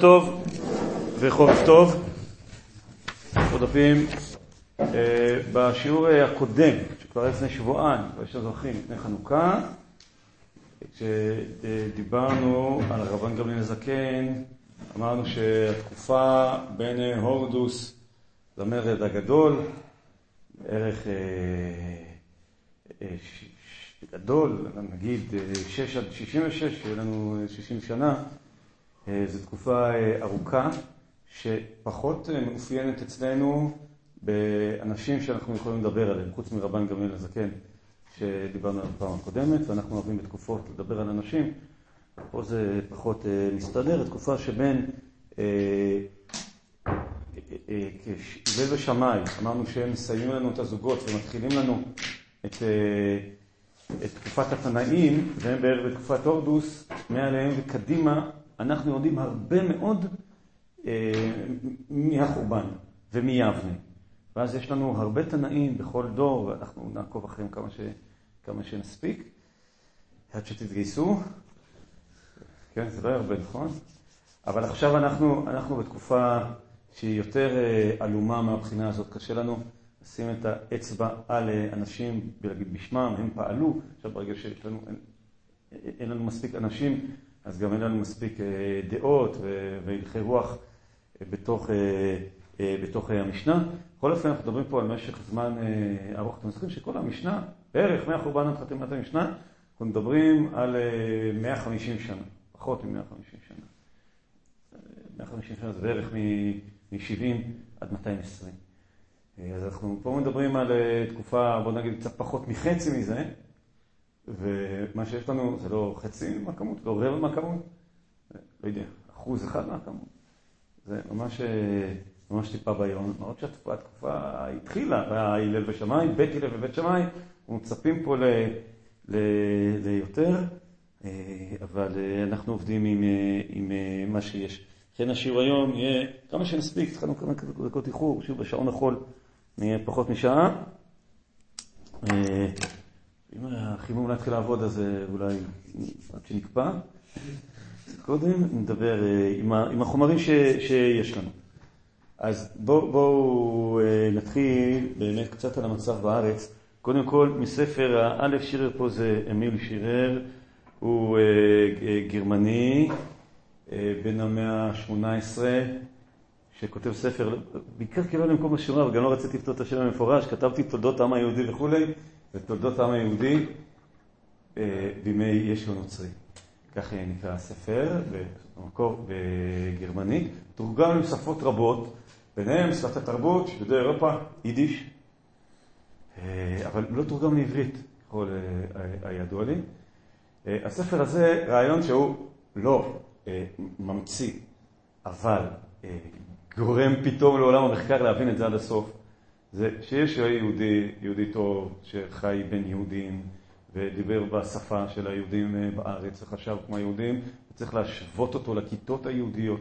טוב וחורף טוב, דפים בשיעור הקודם, שכבר לפני שבועיים, יש זוכרים, לפני חנוכה, כשדיברנו על רבן גמליאל הזקן, אמרנו שהתקופה בין הורדוס למרד הגדול, בערך גדול, נגיד 6 עד 66, שיהיה לנו 60 שנה, זו תקופה ארוכה שפחות מאופיינת אצלנו באנשים שאנחנו יכולים לדבר עליהם, חוץ מרבן גמליאל הזקן שדיברנו על הפעם הקודמת, ואנחנו אוהבים בתקופות לדבר על אנשים, פה זה פחות מסתדר, תקופה שבין הלל ושמאי, אמרנו שהם מסיימים לנו את הזוגות ומתחילים לנו את תקופת התנאים, והם בערך בתקופת הורדוס, מעליהם וקדימה אנחנו יודעים הרבה מאוד מהחורבן ומיבנה. ואז יש לנו הרבה תנאים בכל דור, ואנחנו נעקוב אחריהם כמה, ש... כמה שנספיק. עד שתתגייסו. כן, זה לא הרבה, נכון? אבל עכשיו אנחנו, אנחנו בתקופה שהיא יותר עלומה מהבחינה הזאת. קשה לנו לשים את האצבע על אנשים ולהגיד בשמם, הם פעלו. עכשיו ברגע שיש לנו, לנו מספיק אנשים, אז גם אין לנו מספיק דעות והלכי רוח בתוך, בתוך המשנה. בכל אופן, אנחנו מדברים פה על משך זמן ארוך. אתם זוכרים שכל המשנה, בערך מהחורבן עד חתימת המשנה, אנחנו מדברים על 150 שנה, פחות מ-150 שנה. 150 שנה זה בערך מ-70 עד 220. אז אנחנו פה מדברים על תקופה, בוא נגיד, קצת פחות מחצי מזה. ומה שיש לנו זה לא חצי מהכמות, לא רבע מהכמות, לא יודע, אחוז אחד מהכמות. זה ממש, ממש טיפה ביום, למרות שהתקופה התחילה, והיה הלל ושמאי, בית הלל ובית שמאי, ומצפים פה ל, ל, ליותר, אבל אנחנו עובדים עם, עם מה שיש. לכן השיעור היום יהיה כמה שנספיק, התחלנו כמה דקות איחור, שיעור בשעון החול נהיה פחות משעה. אם החימום לא יתחיל לעבוד, אז אולי עד שנקפא. קודם נדבר עם, עם החומרים ש, שיש לנו. אז בואו בוא, נתחיל באמת קצת על המצב בארץ. קודם כל, מספר האלף שירר פה זה אמיל שירר, הוא גרמני, בן המאה ה-18, שכותב ספר, בעיקר כאילו למקום השירה, אבל גם לא רציתי לכתוב את השם המפורש, כתבתי תולדות העם היהודי וכולי. ותולדות העם היהודי בימי ישו נוצרי. כך נקרא הספר, במקור בגרמנית. תורגם לשפות רבות, ביניהם שפת התרבות, יהודי אירופה, יידיש, אבל לא תורגם לעברית, ככל הידוע לי. הספר הזה, רעיון שהוא לא ממציא, אבל גורם פתאום לעולם המחקר להבין את זה עד הסוף. זה שיש יהודי, יהודי טוב, שחי בין יהודים ודיבר בשפה של היהודים בארץ וחשב כמו היהודים, וצריך להשוות אותו לכיתות היהודיות.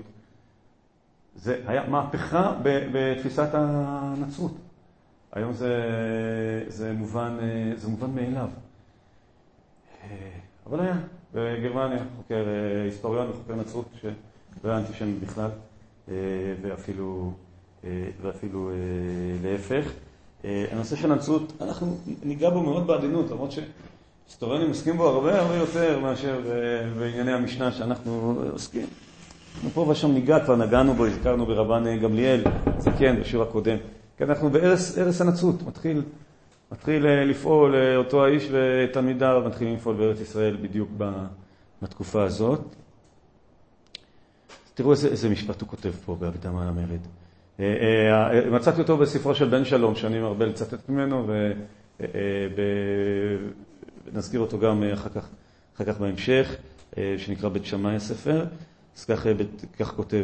זה היה מהפכה בתפיסת הנצרות. היום זה, זה, מובן, זה מובן מאליו. אבל היה בגרמניה חוקר היסטוריון וחוקר נצרות שלא היה אנטישמי בכלל, ואפילו ואפילו להפך. הנושא של הנצרות, אנחנו ניגע בו מאוד בעדינות, למרות שהיסטוריונים עוסקים בו הרבה הרבה יותר מאשר בענייני המשנה שאנחנו עוסקים. אנחנו פה ושם ניגע, כבר נגענו בו, הזכרנו ברבן גמליאל, זה כן, בשיעור הקודם. כי אנחנו בערש הנצרות, מתחיל, מתחיל לפעול אותו האיש ותלמידיו, מתחילים לפעול בארץ ישראל בדיוק בתקופה הזאת. תראו איזה, איזה משפט הוא כותב פה בהקדמה למרד. מצאתי אותו בספרו של בן שלום, שאני מרבה לצטט ממנו, ונזכיר אותו גם אחר כך, אחר כך בהמשך, שנקרא בית שמאי הספר. אז כך, כך כותב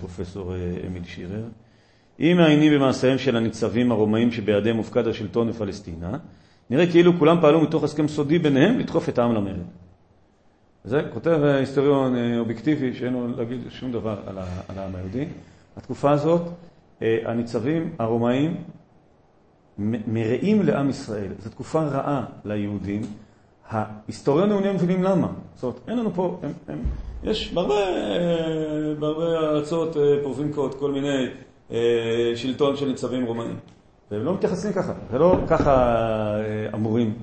פרופסור אמיל שירר. אם מעיינים במעשיהם של הניצבים הרומאים שבידיהם מופקד השלטון בפלסטינה, נראה כאילו כולם פעלו מתוך הסכם סודי ביניהם לדחוף את העם למרד. זה כותב היסטוריון אובייקטיבי שאין לו להגיד שום דבר על העם היהודי. התקופה הזאת, הניצבים הרומאים מרעים לעם ישראל. זו תקופה רעה ליהודים. ההיסטוריונים אינם מבינים למה. זאת אומרת, אין לנו פה, הם, הם, יש בהרבה, בהרבה ארצות פרובינקות כל מיני שלטון של ניצבים רומאים. והם לא מתייחסים ככה, זה לא ככה אמורים,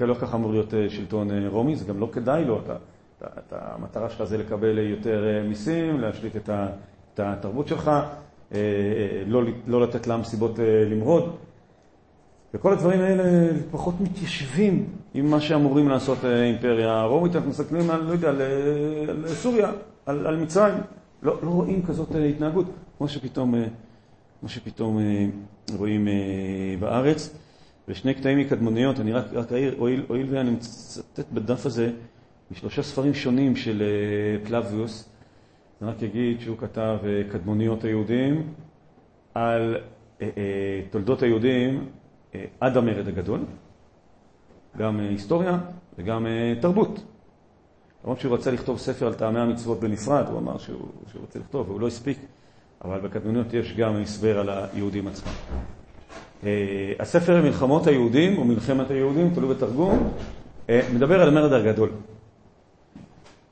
לא ככה אמור להיות שלטון רומי, זה גם לא כדאי לו, אתה, אתה, אתה, המטרה שלך זה לקבל יותר מיסים, להשליט את, את התרבות שלך, לא, לא לתת לעם סיבות למרוד. וכל הדברים האלה פחות מתיישבים עם מה שאמורים לעשות האימפריה הרומית. אנחנו מסתכלים על, לא יודע, על, על סוריה, על, על מצרים. לא, לא רואים כזאת התנהגות, כמו שפתאום, כמו שפתאום רואים בארץ. ושני קטעים מקדמוניות, אני רק, רק אעיר, הואיל ואני מצטט בדף הזה משלושה ספרים שונים של פלביוס, אני רק אגיד שהוא כתב קדמוניות היהודים על תולדות היהודים עד המרד הגדול, גם היסטוריה וגם תרבות. למרות שהוא רצה לכתוב ספר על טעמי המצוות בנפרד, הוא אמר שהוא, שהוא רוצה לכתוב והוא לא הספיק, אבל בקדמוניות יש גם הסבר על היהודים עצמם. הספר מלחמות היהודים, או מלחמת היהודים, תלוי בתרגום, מדבר על המרד הגדול.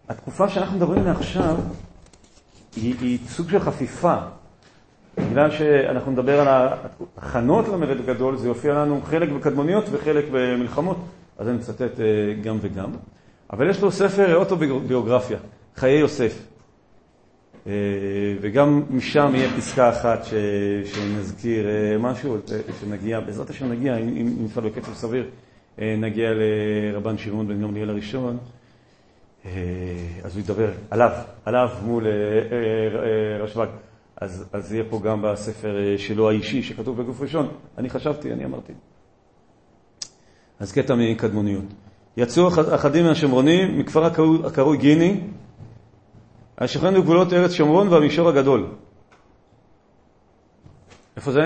התקופה שאנחנו מדברים עליה עכשיו היא, היא סוג של חפיפה בגלל שאנחנו נדבר על ההכנות למרד הגדול, זה יופיע לנו חלק בקדמוניות וחלק במלחמות, אז אני מצטט גם וגם. אבל יש לו ספר אוטוביוגרפיה, חיי יוסף. וגם משם יהיה פסקה אחת ש... שנזכיר משהו, שנגיע, בעזרת השם נגיע, אם נפעל בקצב סביר, נגיע לרבן שמעון בן גמליאל הראשון. אז הוא ידבר עליו, עליו מול רשב"ג. אז, אז יהיה פה גם בספר שלו האישי, שכתוב בגוף ראשון. אני חשבתי, אני אמרתי. אז קטע מקדמוניות. יצאו אחדים מהשומרונים מכפר הקרוי, הקרוי גיני, השוכן בגבולות ארץ שומרון והמישור הגדול. איפה זה?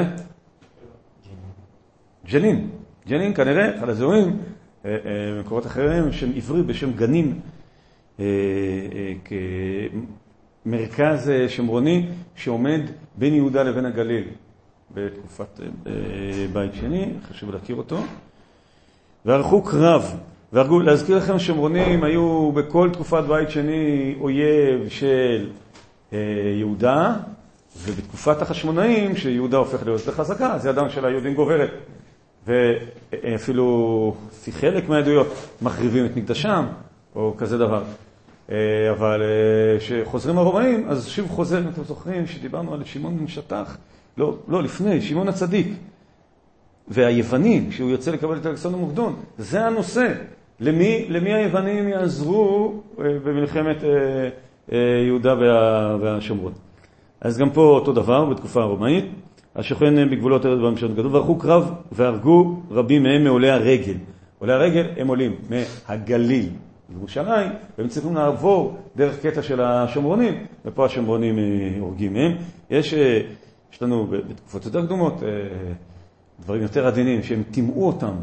ג'נין. ג'נין כנראה, אחד הזוהים, במקורות אחרים, שם עברי בשם גנין, מרכז שומרוני שעומד בין יהודה לבין הגליל בתקופת בית שני, חשוב להכיר אותו. וערכו קרב, והרגו, להזכיר לכם, שומרונים היו בכל תקופת בית שני אויב של יהודה, ובתקופת החשמונאים, שיהודה הופך להיות יותר חזקה, אז ידם של היהודים גוברת. ואפילו, חלק מהעדויות, מחריבים את מקדשם, או כזה דבר. אבל כשחוזרים הרומאים, אז שוב חוזר, אם אתם זוכרים, שדיברנו על שמעון בן שטח, לא, לא, לפני, שמעון הצדיק. והיוונים, כשהוא יוצא לקבל את אלכסנדר מוקדון, זה הנושא. למי, למי היוונים יעזרו במלחמת יהודה והשומרון? אז גם פה אותו דבר, בתקופה הרומאית. השוכן בגבולות ארץ בממשלת גדול, וערכו קרב והרגו רבים מהם מעולי הרגל. עולי הרגל הם עולים מהגליל, ירושלים, והם צריכים לעבור דרך קטע של השומרונים, ופה השומרונים הורגים מהם. יש, יש לנו בתקופות יותר קדומות דברים יותר עדינים, שהם טימאו אותם,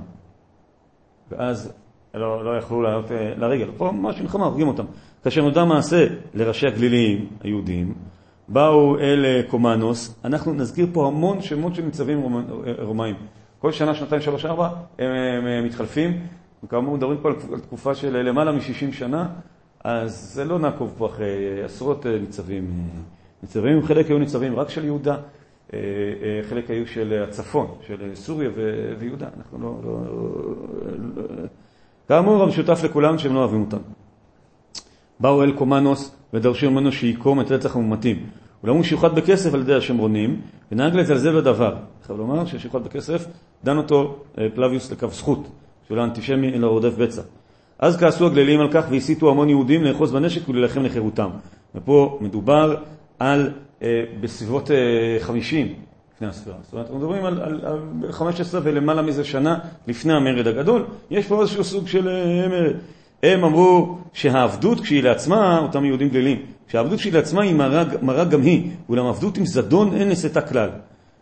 ואז לא, לא יכלו לעלות לרגל. פה ממש מלחמה, הורגים אותם. כאשר נודע מעשה לראשי הגלילים היהודים, באו אל קומנוס, אנחנו נזכיר פה המון שמות של ניצבים רומאים. כל שנה, שנתיים, שלוש, ארבע, הם, הם מתחלפים. כאמור, מדברים פה על תקופה של למעלה מ-60 שנה, אז זה לא נעקוב פה אחרי עשרות ניצבים. ניצבים, חלק היו ניצבים רק של יהודה, חלק היו של הצפון, של סוריה ויהודה. אנחנו לא... לא, לא כאמור, המשותף לכולם שהם לא אוהבים אותם. באו אל קומנוס ודרשו ממנו שיקום את רצח המומתים. ולאמרו שיוחד בכסף על ידי השומרונים, ונהג לזלזל בדבר. חייב לומר ששיוחד בכסף, דן אותו פלביוס לכף זכות. שהוא לא אנטישמי אלא רודף בצע. אז כעסו הגלילים על כך והסיתו המון יהודים לאחוז בנשק ולהילחם לחירותם. ופה מדובר על אה, בסביבות אה, 50 לפני הספירה. זאת אומרת, אנחנו מדברים על, על, על 15 ולמעלה מזה שנה לפני המרד הגדול. יש פה איזשהו סוג של אה, מרד. הם אמרו שהעבדות כשהיא לעצמה, אותם יהודים גלילים, שהעבדות כשהיא לעצמה היא מרה, גם היא, אולם עבדות עם זדון אין נשאתה כלל.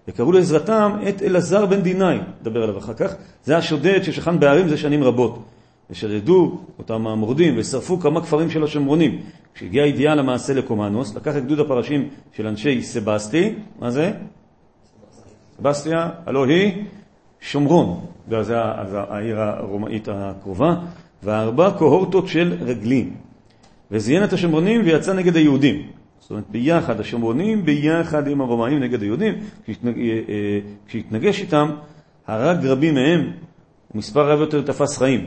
וקראו לעזרתם את אלעזר בן דינאי, נדבר עליו אחר כך, זה השודד ששכן בערים זה שנים רבות. ושדדו אותם המורדים ושרפו כמה כפרים של השומרונים. כשהגיעה הידיעה למעשה לקומנוס, לקח את גדוד הפרשים של אנשי סבסטי, מה זה? סבסטיה, הלא היא שומרון, זה העיר הרומאית הקרובה, וארבע קוהורטות של רגלים. וזיין את השומרונים ויצא נגד היהודים. זאת אומרת, ביחד, השומרונים ביחד עם הרומאים נגד היהודים, כשהתנגש איתם, הרג רבים מהם, ומספר רב יותר תפס חיים.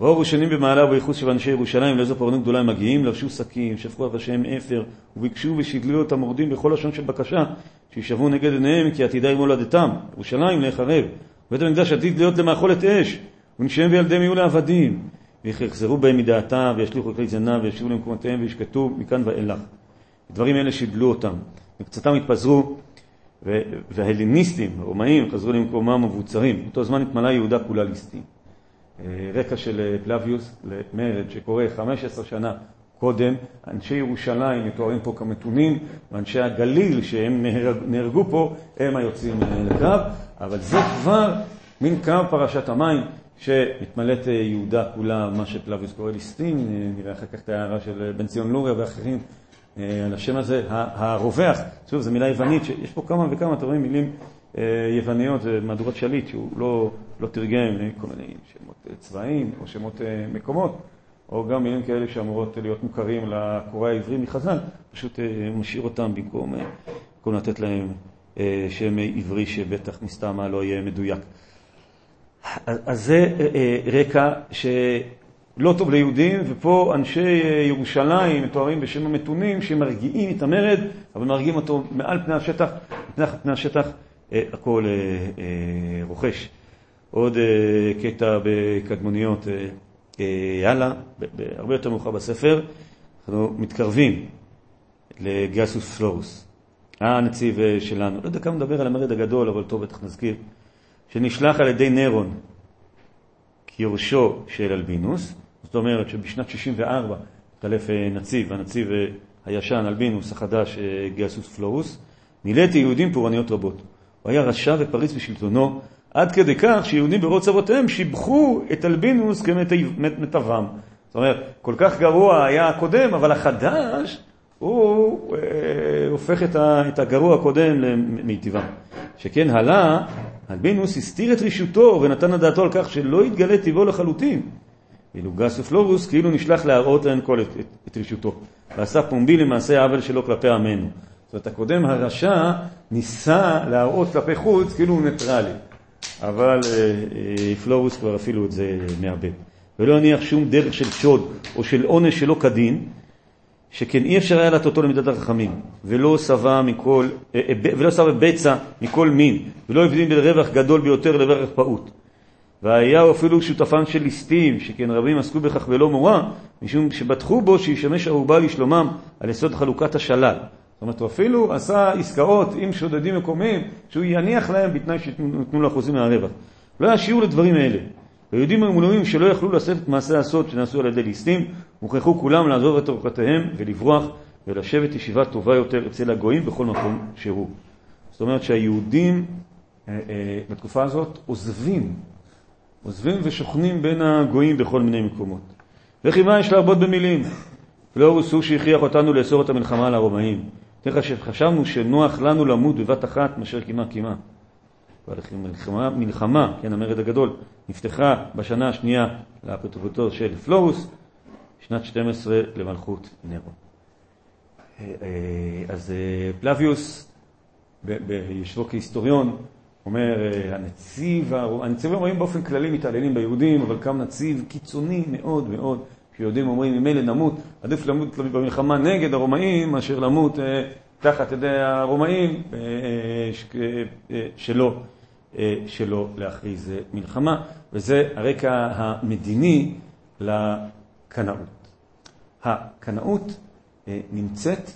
ראו ראשונים במעלה ובייחוס של אנשי ירושלים, לאיזו פרענות גדולה הם מגיעים, לבשו שקים, שפכו על ראשיהם אפר, וביקשו ושדלו את המורדים בכל לשון של בקשה, שישבו נגד עיניהם, כי עתידה עם הולדתם, ירושלים להיחרב. בית המקדש עתיד להיות למאכולת אש, ונשיהם וילדיהם יהיו לעבדים. ויחזרו בהם מדעתה, וישליכו כלי זנב, וישבו למקומותיהם, וישקטו מכאן ואילך. הדברים האלה שידלו אותם. מקצתם התפזרו, וההלניסטים, הרומאים, חזרו למקומם מבוצרים. באותו זמן התמלאה יהודה כולה ליסטים. אה, רקע של אה, פלביוס למרד שקורה 15 שנה קודם, אנשי ירושלים מתוארים פה כמתונים, ואנשי הגליל שהם נהרגו פה, הם היוצאים אה, לקרב, אבל זה כבר מין קו פרשת המים שמתמלאת יהודה כולה, מה שפלביוס קורא ליסטין, נראה אחר כך את ההערה של בן ציון לוריה ואחרים על השם הזה, הרווח, שוב, זו מילה יוונית, שיש פה כמה וכמה, אתה רואה מילים אה, יווניות, זה מהדורת שליט, שהוא לא, לא תרגם כל מיני שמות אה, צבאיים או שמות אה, מקומות, או גם מילים כאלה שאמורות להיות מוכרים לקורא העברי מחז"ל, פשוט משאיר אותם במקום, במקום לתת להם שם עברי שבטח מסתם לא יהיה מדויק. אז זה רקע שלא טוב ליהודים, ופה אנשי ירושלים מתוארים בשם המתונים שמרגיעים את המרד, אבל מרגיעים אותו מעל פני השטח, מתחת פני השטח. אה, הכל אה, אה, רוכש. עוד קטע בקדמוניות, הלאה, הרבה יותר מאוחר בספר, אנחנו מתקרבים לגסוס פלורוס, הנציב שלנו. לא יודע כמה נדבר על המרד הגדול, אבל טוב, בטח נזכיר, שנשלח על ידי נירון כיורשו של אלבינוס, זאת אומרת שבשנת 64 התחלף נציב, הנציב הישן, אלבינוס, החדש, גסוס פלורוס, מילאתי יהודים פורעניות רבות. הוא היה רשע ופריץ בשלטונו, עד כדי כך שיהודים ברוץ אבותיהם שיבחו את אלבינוס כמטבם. זאת אומרת, כל כך גרוע היה הקודם, אבל החדש, הוא אה, הופך את, ה, את הגרוע הקודם למיטיבם. שכן הלאה, אלבינוס הסתיר את רישותו ונתן את דעתו על כך שלא יתגלה טבעו לחלוטין. ואילו גס ופלורוס כאילו נשלח להראות להן כל את, את, את רישותו, ועשה פומבי למעשה העוול שלו כלפי עמנו. זאת אומרת, הקודם הרשע ניסה להראות כלפי חוץ כאילו הוא ניטרלי, אבל אה, אה, פלורוס כבר אפילו את זה מאבד. ולא הניח שום דרך של שוד או של עונש שלא כדין, שכן אי אפשר היה להטוטו למידת הרחמים, ולא שבע מכל, אה, ולא שבע בצע מכל מין, ולא הבדין בין רווח גדול ביותר לרווח פעוט. והיה אפילו שותפם של ליסטים, שכן רבים עסקו בכך ולא מורא, משום שבטחו בו שישמש ערובה לשלומם על יסוד חלוקת השלל. זאת אומרת, הוא אפילו עשה עסקאות עם שודדים מקומיים, שהוא יניח להם בתנאי שיתנו לו אחוזים מהרווח. לא היה שיעור לדברים האלה. היהודים המולמים שלא יכלו לשאת את מעשי הסוד שנעשו על ידי ליסטים, הוכרחו כולם לעזוב את אורחותיהם ולברוח ולשבת ישיבה טובה יותר אצל הגויים בכל מקום שהוא. זאת אומרת שהיהודים אה, אה, בתקופה הזאת עוזבים, עוזבים ושוכנים בין הגויים בכל מיני מקומות. וכי מה יש להרבות במילים? לא הוא שהכריח אותנו לאסור את המלחמה על הרומאים. תראה שחשבנו שנוח לנו למות בבת אחת מאשר קימה קימה. מלחמה, מלחמה, כן, המרד הגדול, נפתחה בשנה השנייה לאפוטרופותו של פלורוס, שנת 12 למלכות נרו. אה, אה, אז אה, פלביוס, ביושבו כהיסטוריון, אומר, הנציב, הנציבים הרומאים באופן כללי מתעללים ביהודים, אבל קם נציב קיצוני מאוד מאוד, שיהודים אומרים ממילא נמות, עדיף למות במלחמה נגד הרומאים מאשר למות אה, תחת ידי הרומאים אה, אה, אה, שלא, אה, שלא להכריז אה, מלחמה, וזה הרקע המדיני לקנאות. הקנאות אה, נמצאת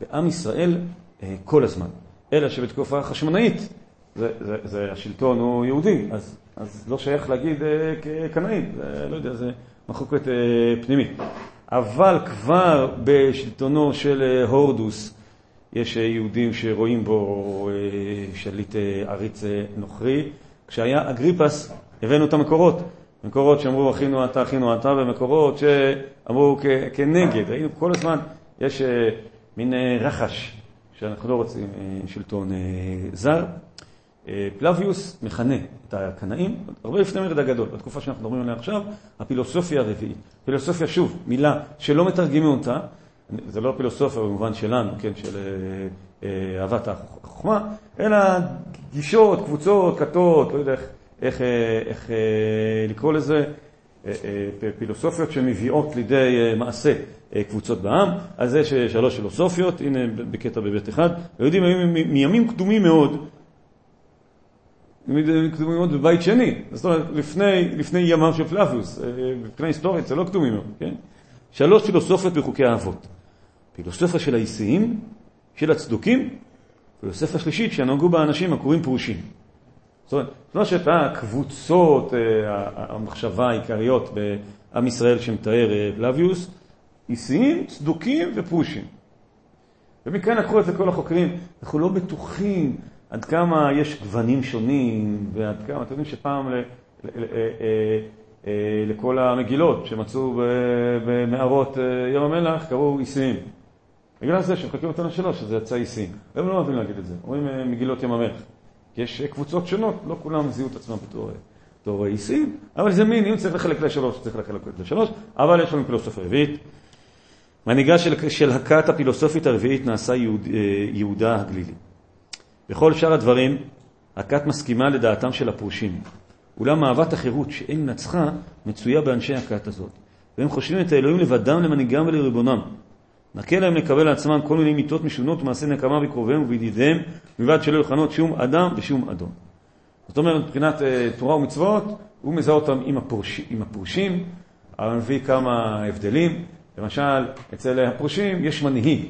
בעם ישראל אה, כל הזמן, אלא שבתקופה החשמונאית זה, זה, זה השלטון הוא יהודי, אז, אז לא שייך להגיד אה, כקנאים, זה לא יודע, זה... מחלוקת אה, פנימית. אבל כבר בשלטונו של אה, הורדוס יש אה, יהודים שרואים בו שליט עריץ נוכרי. כשהיה אגריפס הבאנו את המקורות. מקורות שאמרו אחינו אתה, אחינו אתה, ומקורות שאמרו כנגד. ראינו כל הזמן, יש מין רחש שאנחנו לא רוצים שלטון זר. פלביוס מכנה את הקנאים, הרבה לפני מרד הגדול, בתקופה שאנחנו מדברים עליה עכשיו, הפילוסופיה הרביעית. פילוסופיה, שוב, מילה שלא מתרגמים אותה, זה לא פילוסופיה במובן שלנו, כן, של אהבת החוכמה, אלא גישות, קבוצות, כתות, לא יודע איך, איך, איך לקרוא לזה, פילוסופיות שמביאות לידי מעשה קבוצות בעם. אז יש שלוש פילוסופיות, הנה בקטע בבית אחד. היהודים היו מימים קדומים מאוד, קדומים מאוד בבית שני, זאת אומרת, לפני, לפני ימיו של פלאפיוס, מבחינה היסטורית זה לא קדומים מאוד, כן? שלוש פילוסופיות בחוקי האבות. פילוסופיה של האיסיים, של הצדוקים, פילוסופיה שלישית שנהגו בה אנשים הקוראים פרושים. זאת אומרת, שלושת הקבוצות, המחשבה העיקריות בעם ישראל שמתאר פלאביוס, איסיים, צדוקים ופרושים. ומכאן לקחו את זה כל החוקרים, אנחנו לא בטוחים עד כמה יש גוונים שונים, ועד כמה, אתם יודעים שפעם ל, ל, ל, ל, לכל המגילות שמצאו במערות ים המלח קראו איסיים. בגלל זה שמחכים אותנו לשלוש, שזה יצא איסיים. הם לא אוהבים להגיד את זה, אומרים מגילות ים המלח. יש קבוצות שונות, לא כולם זיהו את עצמם בתור איסיים, אבל זה מין, אם צריך לחלק לשלוש, צריך לחלק לשלוש, אבל יש לנו פילוסופיה רביעית. מנהיגה של, של הכת הפילוסופית הרביעית נעשה יהוד, יהודה הגלילי. בכל שאר הדברים, הכת מסכימה לדעתם של הפרושים. אולם אהבת החירות שאין נצחה מצויה באנשי הכת הזאת, והם חושבים את האלוהים לבדם למנהיגם ולריבונם. נקל להם לקבל לעצמם כל מיני מיתות משונות ומעשי נקמה בקרוביהם ובידידיהם, מלבד שלא יכנות שום אדם ושום אדון. זאת אומרת, מבחינת uh, תורה ומצוות, הוא מזהה אותם עם, הפורש, עם הפרושים, אבל מביא כמה הבדלים. למשל, אצל הפרושים יש מנהיג.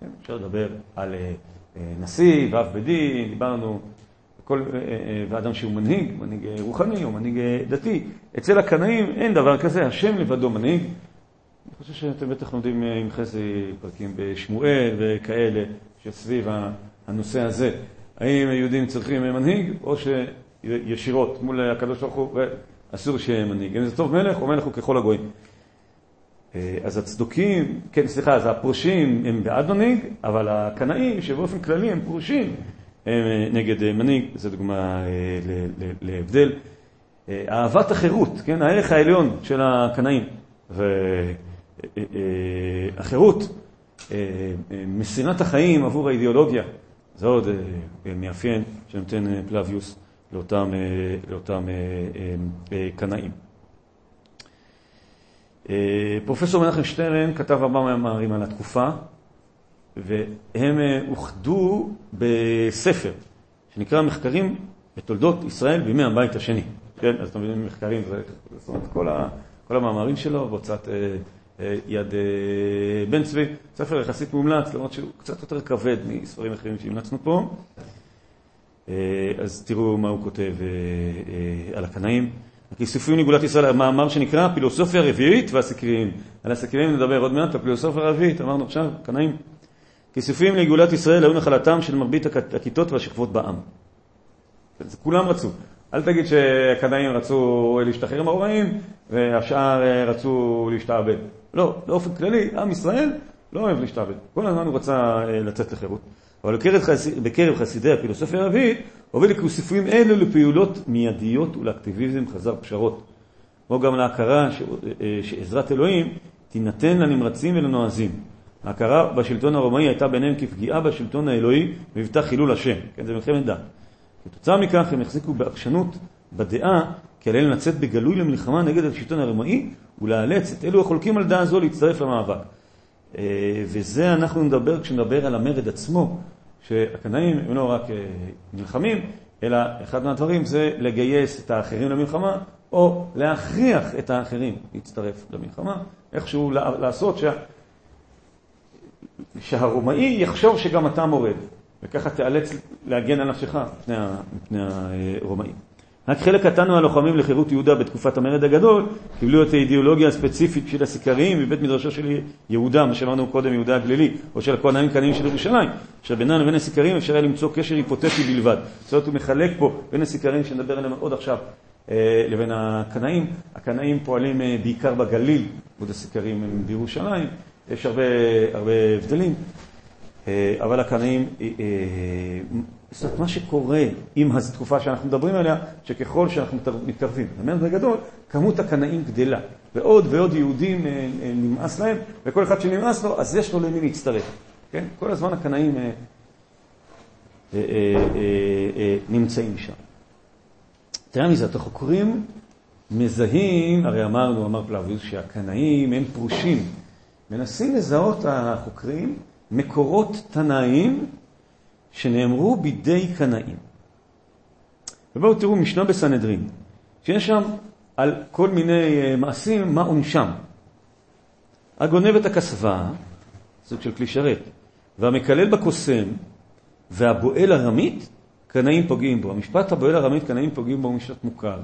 כן, אפשר לדבר על uh, נשיא ואב בית דין, דיברנו, כל, uh, uh, ואדם שהוא מנהיג, מנהיג רוחני או מנהיג דתי. אצל הקנאים אין דבר כזה, השם לבדו מנהיג. אני חושב שאתם בטח לומדים עם חזי פרקים בשמואל וכאלה, שסביב הנושא הזה. האם היהודים צריכים מנהיג, או שישירות מול הקדוש ברוך הוא, אסור שיהיה מנהיג. אם זה טוב מלך, או מלך הוא ככל הגויים. אז הצדוקים, כן, סליחה, אז הפרושים הם בעד מנהיג, אבל הקנאים, שבאופן כללי הם פרושים, הם נגד מנהיג, זו דוגמה להבדל. אהבת החירות, כן, הערך העליון של הקנאים. והחירות, מסירת החיים עבור האידיאולוגיה, זה עוד מאפיין שנותן פלביוס לאותם, לאותם קנאים. פרופסור מנחם שטרן כתב ארבע מאמרים על התקופה, והם אוחדו בספר שנקרא מחקרים בתולדות ישראל בימי הבית השני. כן, אז אתם מבינים, מחקרים, זאת אומרת, כל ה... כל המאמרים שלו בהוצאת יד בן צבי, ספר יחסית מומלץ, למרות שהוא קצת יותר כבד מספרים אחרים שהמלצנו פה. אז תראו מה הוא כותב על הקנאים. הכיסופים לגאולת ישראל, המאמר שנקרא פילוסופיה רביעית והסקריים. על הסקריים נדבר עוד מעט, הפילוסופיה הרביעית, אמרנו עכשיו, קנאים. כיסופים לגאולת ישראל היו נחלתם של מרבית הכיתות והשכבות בעם. כולם רצו. אל תגיד שהקנאים רצו להשתחרר מהרומאים והשאר רצו להשתעבד. לא, באופן כללי, עם ישראל לא אוהב להשתעבד. כל הזמן הוא רצה לצאת לחירות. אבל בקרב חסידי הפילוסופיה הרביעית, הוביל לכוסיפים אלו לפעולות מיידיות ולאקטיביזם חזר פשרות. כמו גם להכרה שעזרת אלוהים תינתן לנמרצים ולנועזים. ההכרה בשלטון הרומאי הייתה ביניהם כפגיעה בשלטון האלוהי והיוותה חילול השם. כן, זה מלחמת דת. כתוצאה מכך הם החזיקו בעקשנות בדעה כי עליהם לצאת בגלוי למלחמה נגד השלטון הרומאי ולאלץ את אלו החולקים על דעה זו להצטרף למאבק. וזה אנחנו נדבר כשנדבר על המרד עצמו, שהקנאים הם לא רק נלחמים, אלא אחד מהדברים זה לגייס את האחרים למלחמה, או להכריח את האחרים להצטרף למלחמה, איכשהו לעשות שה... שהרומאי יחשוב שגם אתה מורד. וככה תיאלץ להגן על נפשך מפני הרומאים. רק חלק קטן מהלוחמים לחירות יהודה בתקופת המרד הגדול קיבלו את האידיאולוגיה הספציפית של הסיקריים מבית מדרשו של יהודה, מה שאמרנו קודם יהודה הגלילי, או של הכהנאים קנאים של ירושלים, שבינם לבין הסיקריים אפשר היה למצוא קשר היפותטי בלבד. זאת אומרת, הוא מחלק פה בין הסיקריים שנדבר עליהם עוד עכשיו לבין הקנאים. הקנאים פועלים בעיקר בגליל, ועוד הסיקריים הם בירושלים, יש הרבה, הרבה הבדלים. אבל הקנאים, זאת אומרת, מה שקורה עם התקופה שאנחנו מדברים עליה, שככל שאנחנו מתקרבים, אומרת, בגדול, כמות הקנאים גדלה, ועוד ועוד יהודים נמאס להם, וכל אחד שנמאס לו, אז יש לו למי להצטרף, כן? כל הזמן הקנאים נמצאים שם. תראה מזה, החוקרים מזהים, הרי אמרנו, אמר פלאביוס, שהקנאים הם פרושים. מנסים לזהות החוקרים מקורות תנאיים שנאמרו בידי קנאים. ובואו תראו משנה בסנהדרין, שיש שם על כל מיני מעשים מה עונשם. הגונב את הכסבה, סוג של כלי שרת, והמקלל בקוסם והבועל הרמית, קנאים פוגעים בו. המשפט הבועל הרמית, קנאים פוגעים בו, הוא משפט מוכר.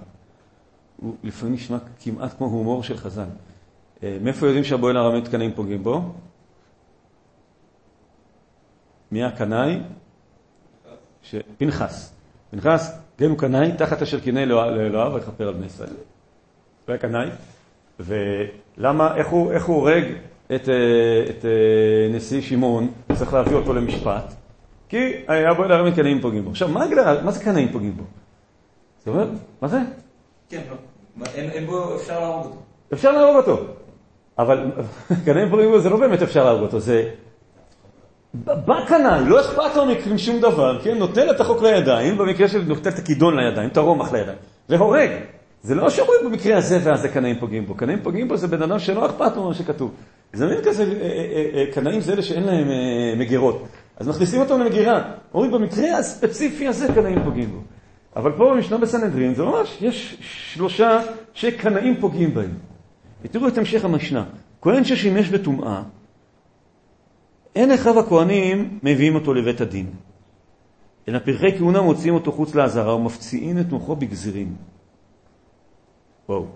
הוא לפעמים נשמע כמעט כמו הומור של חז"ל. מאיפה יודעים שהבועל הרמית קנאים פוגעים בו? מי הקנאי? פנחס. פנחס, כן הוא קנאי, תחת אשר קינא לאלוהיו ויכפר על בני ישראל. הוא היה קנאי, ולמה, איך הוא, איך הוא הורג את, את נשיא שמעון, צריך להביא אותו למשפט? כי הבועל הרמית קנאים פוגעים בו. עכשיו, מה הגדרה, מה זה קנאים פוגעים בו? זאת אומרת, מה זה? כן, אין בו, אפשר להרוג אותו. אפשר להרוג אותו, אבל קנאים פוגעים בו זה לא באמת אפשר להרוג אותו, זה... בא קנאי, לא אכפת לו משום דבר, כן? נוטל את החוק לידיים, במקרה של נוטל את הכידון לידיים, את הרומח לידיים, והורג. זה לא שאומרים במקרה הזה והזה קנאים פוגעים בו. קנאים פוגעים בו זה בן אדם שלא אכפת לו מה שכתוב. זה מין כזה, קנאים זה אלה שאין להם מגירות. אז מכניסים אותם למגירה. אומרים במקרה הספציפי הזה קנאים פוגעים בו. אבל פה במשנה בסנהדרין זה ממש, יש שלושה שקנאים פוגעים בהם. ותראו את המשך המשנה. כהן ששימש בטומאה, אין אחיו הכהנים מביאים אותו לבית הדין. אלא פרחי כהונה מוציאים אותו חוץ לעזרה ומפציעים את מוחו בגזירים. וואו.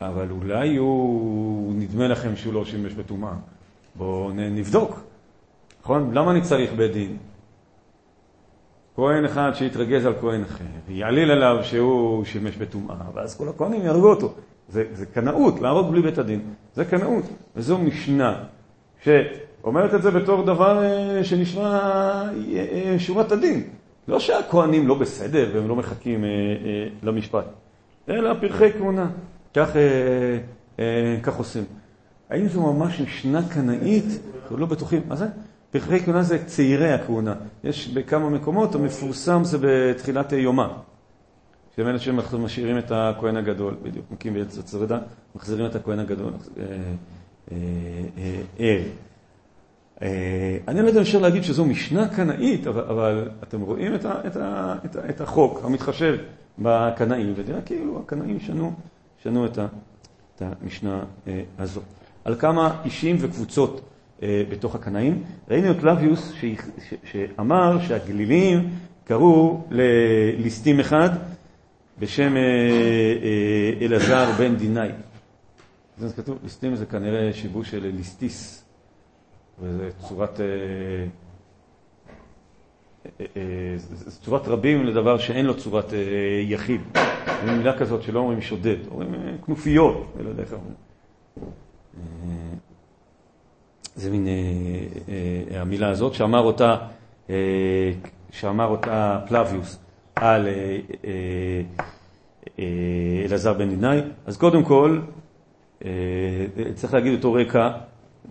אבל אולי הוא, נדמה לכם שהוא לא שימש בטומאה. בואו נבדוק. נכון? למה אני צריך בית דין? כהן אחד שיתרגז על כהן אחר, ויעליל עליו שהוא שימש בטומאה, ואז כל הכהנים יהרגו אותו. זה, זה קנאות, להרוג בלי בית הדין. זה קנאות. וזו משנה שאומרת את זה בתור דבר שנשמע שורת הדין. לא שהכהנים לא בסדר והם לא מחכים למשפט, אלא פרחי כהונה. כך, כך עושים. האם זו ממש משנה קנאית? אנחנו לא בטוחים. מה זה? פרחי כהונה זה צעירי הכהונה. יש בכמה מקומות, המפורסם זה בתחילת יומה. שהם אלה שמשאירים את הכהן הגדול, בדיוק, מקים בארץ הצרדה, מחזירים את הכהן הגדול, ער. אני לא יודע אם אפשר להגיד שזו משנה קנאית, אבל אתם רואים את החוק המתחשב בקנאים, ותראה כאילו הקנאים שנו את המשנה הזאת. על כמה אישים וקבוצות בתוך הקנאים. ראינו את לביוס שאמר שהגלילים קראו לליסטים אחד בשם אלעזר בן דינאי. זה כתוב, ליסטים זה כנראה שיבוש של ליסטיס, וזה צורת, צורת רבים לדבר שאין לו צורת יחיד. זו מילה כזאת שלא אומרים שודד, אומרים כנופיות, אני לא יודע איך אומרים. זה מין אה, אה, המילה הזאת, שאמר אותה, אה, שאמר אותה פלביוס על אה, אה, אלעזר בן דינאי. אז קודם כל, אה, צריך להגיד אותו רקע,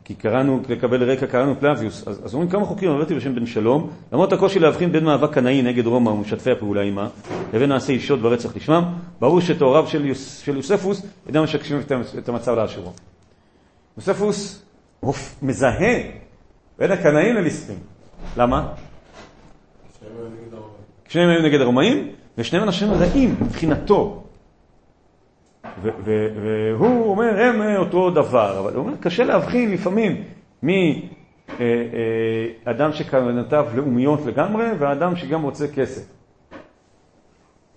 כי קראנו, לקבל רקע קראנו פלביוס, אז, אז אומרים כמה חוקים, הבאתי בשם בן שלום, למרות הקושי להבחין בין מאבק קנאי נגד רומא ומשתפי הפעולה עימה, לבין מעשי אישות ורצח לשמם, ברור שתואריו של, יוס, של יוספוס אינם משקשים את המצב לאשורו. יוספוס מזהה בין הקנאים לליסטים. למה? שניהם היו נגד הרומאים, ושניהם אנשים רעים מבחינתו. והוא אומר, הם אותו דבר, אבל הוא אומר, קשה להבחין לפעמים מאדם שכוונותיו לאומיות לגמרי, ואדם שגם רוצה כסף.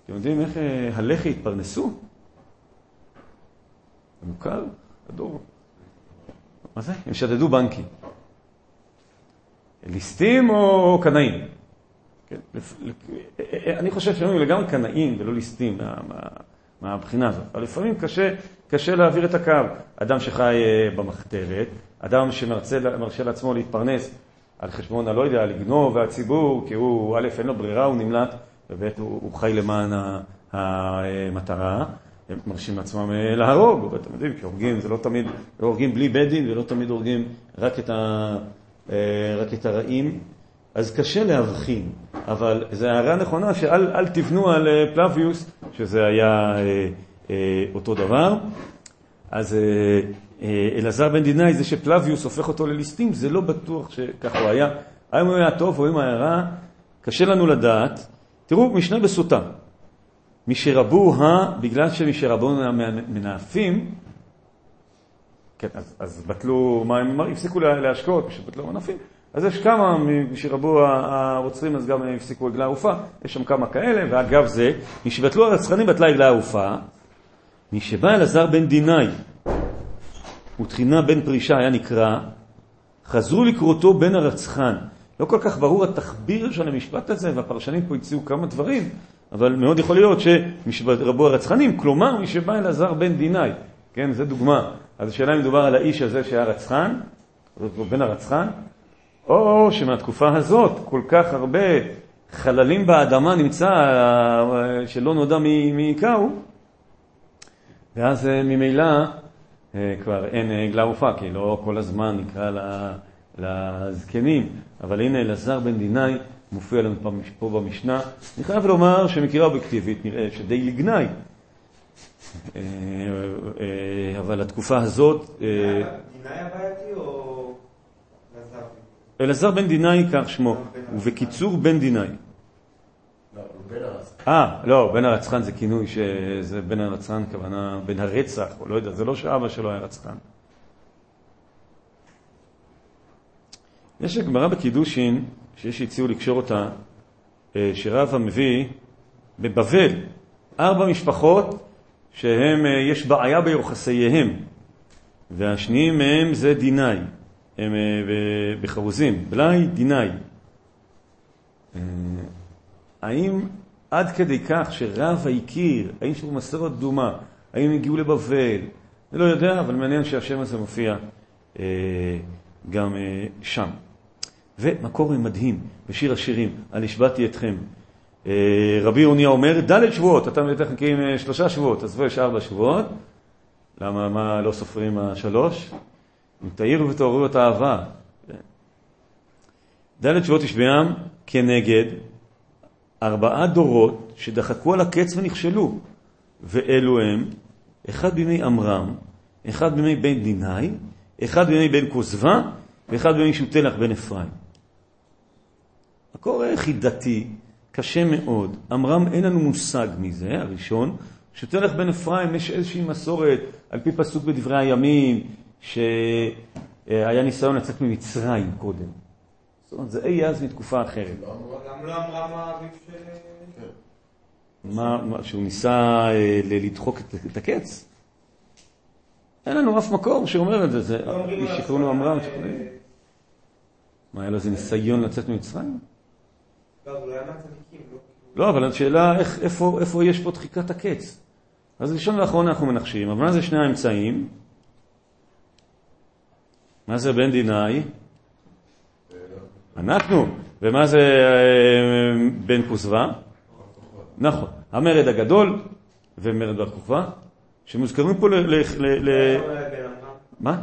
אתם יודעים איך הלח"י התפרנסו? מוכר? הדור. מה זה? הם שדדו בנקים. ליסטים או קנאים? כן, אני חושב שהם לגמרי קנאים ולא ליסטים מה, מה, מהבחינה הזאת. אבל לפעמים קשה, קשה להעביר את הקו. אדם שחי במחתרת אדם שמרשה לעצמו להתפרנס על חשבון הלא יודע, לגנוב והציבור, כי הוא, א', אין לו ברירה, הוא נמלט, וב', הוא, הוא חי למען המטרה. הם מרשים לעצמם אה, להרוג, ואתם יודעים, כשהורגים זה לא תמיד, הורגים בלי בית דין ולא תמיד הורגים רק את, ה, אה, רק את הרעים, אז קשה להבחין, אבל זו הערה נכונה שאל תבנו על אה, פלביוס, שזה היה אותו דבר. אז אלעזר בן דינאי, זה שפלביוס הופך אותו לליסטים, זה לא בטוח שככה הוא היה. האם הוא היה טוב או אם היה רע, קשה לנו לדעת. תראו, משנה בסוטה. משרבוה, בגלל שמשרבו מנאפים, כן, אז, אז בטלו, מה הם הפסיקו להשקות, כשבטלו מנאפים, אז יש כמה, משרבו הרוצחים, אז גם הם הפסיקו עגלה ערופה, יש שם כמה כאלה, ואגב זה, משבטלו הרצחנים בטלה עגלה ערופה, משבא אלעזר בן דינאי ותחינה בן פרישה היה נקרא, חזרו לקרותו בן הרצחן. לא כל כך ברור התחביר של המשפט הזה, והפרשנים פה הציעו כמה דברים, אבל מאוד יכול להיות שרבו הרצחנים, כלומר מי שבא אלעזר בן דינאי, כן, זו דוגמה. אז השאלה אם מדובר על האיש הזה שהיה רצחן, בן הרצחן, או שמהתקופה הזאת כל כך הרבה חללים באדמה נמצא שלא נודע מי הכהו, ואז אה, ממילא אה, כבר אין עגלה אה, ערופה, כי לא כל הזמן נקרא לזקנים, אבל הנה אלעזר בן דינאי מופיע לנו פה במשנה. אני חייב לומר שמקריאה אובייקטיבית נראה שדי לגנאי. אה, אה, אבל התקופה הזאת... דינאי הבעייתי או אלעזר בן דינאי כך שמו, ובקיצור בן דינאי. אה, לא, בן הרצחן זה כינוי שזה בן הרצחן, כוונה בן הרצח, או לא יודע, זה לא שאבא שלו היה רצחן. יש גמרא בקידושין, שיש שהציעו לקשור אותה, אה, שרבא מביא בבבל ארבע משפחות שהם, אה, יש בעיה ביוחסיהם, והשניים מהם זה דינאי, הם אה, בחרוזים, בלאי דינאי. האם עד כדי כך שרבא הכיר, האם שהוא מסורת דומה, האם הגיעו לבבל, אני לא יודע, אבל מעניין שהשם הזה מופיע גם שם. ומקור מדהים בשיר השירים, על השבעתי אתכם. אה, רבי ירוניה אומר, ד' שבועות, אתה בטח מכירים אה, שלושה שבועות, עזבו יש ארבע שבועות. למה, מה לא סופרים השלוש? אם תאירו ותעוררו את האהבה. ד' שבועות ישבעם כנגד ארבעה דורות שדחקו על הקץ ונכשלו. ואלו הם, אחד בימי עמרם, אחד בימי בן דינאי, אחד בימי בן כוזבה, ואחד בימי שותלח בן אפרים. מקור חידתי, קשה מאוד. עמרם אין לנו מושג מזה, הראשון. שתלך בן אפרים יש איזושהי מסורת, על פי פסוק בדברי הימים, שהיה ניסיון לצאת ממצרים קודם. זאת אומרת, זה אי אז מתקופה אחרת. גם לא עמרם האביב של... מה, שהוא ניסה אה, לדחוק את הקץ? אין לנו אף מקור שאומר את זה, זה איש שקוראים לו עמרם. מה, היה לו איזה ניסיון לצאת ממצרים? לא, לא? לא, אבל השאלה איפה יש פה דחיקת הקץ. אז ראשון ואחרון אנחנו מנחשים, אבל מה זה שני האמצעים? מה זה בן דינאי? אנחנו. ומה זה אה, בן כוסבה? נכון. המרד הגדול ומרד בר כוכבא, שמוזכרים פה ל... מה?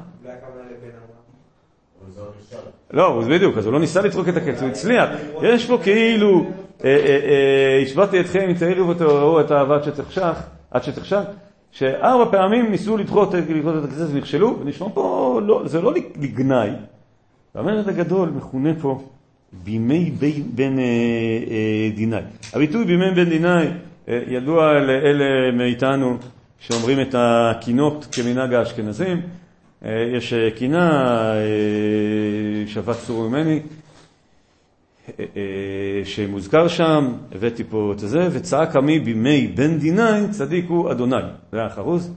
לא, בדיוק, אז הוא לא ניסה לטרוק את הקץ, הוא הצליח. יש פה כאילו, אה, אה, השבעתי אתכם אם תאירו ותעוררו את האהבה עד שתחשב, שארבע פעמים ניסו לדחות את הקץ ונכשלו, ונשמע פה, לא, זה לא לגנאי. והמרד הגדול מכונה פה בימי בן דינאי. הביטוי בימי בן דינאי ידוע לאלה מאיתנו שאומרים את הקינות כמנהג האשכנזים. אה, יש אה, קינה, אה, שבת צור ממני, שמוזכר שם, הבאתי פה את זה, וצעק עמי בימי בן דינאי, צדיק הוא אדוני. זה היה חרוז.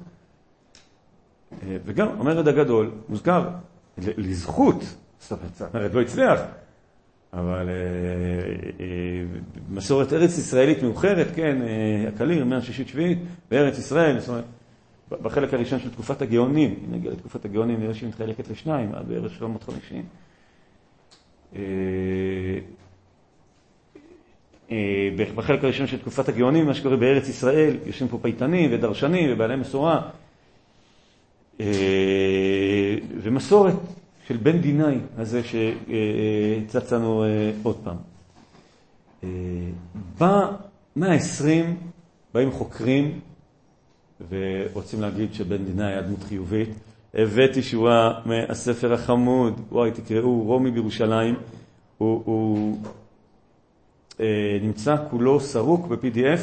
וגם המרד הגדול מוזכר לזכות, זאת אומרת, לא הצליח, אבל מסורת ארץ ישראלית מאוחרת, כן, הקליר, מאה שישית שביעית, בארץ ישראל, זאת אומרת, בחלק הראשון של תקופת הגאונים, אם נגיע לתקופת הגאונים, נראה שהיא מתחלקת לשניים, עד בערך 750. אה, אה, בחלק הראשון של תקופת הגאונים, מה שקורה בארץ ישראל, יושבים פה פייטנים ודרשנים ובעלי מסורה, אה, ומסורת של בן דינאי הזה שצץ לנו עוד פעם. במאה ה-20 באים חוקרים ורוצים להגיד שבן דינה היה דמות חיובית. הבאתי שורה מהספר החמוד, וואי, תקראו, רומי בירושלים. הוא, הוא אה, נמצא כולו סרוק ב-PDF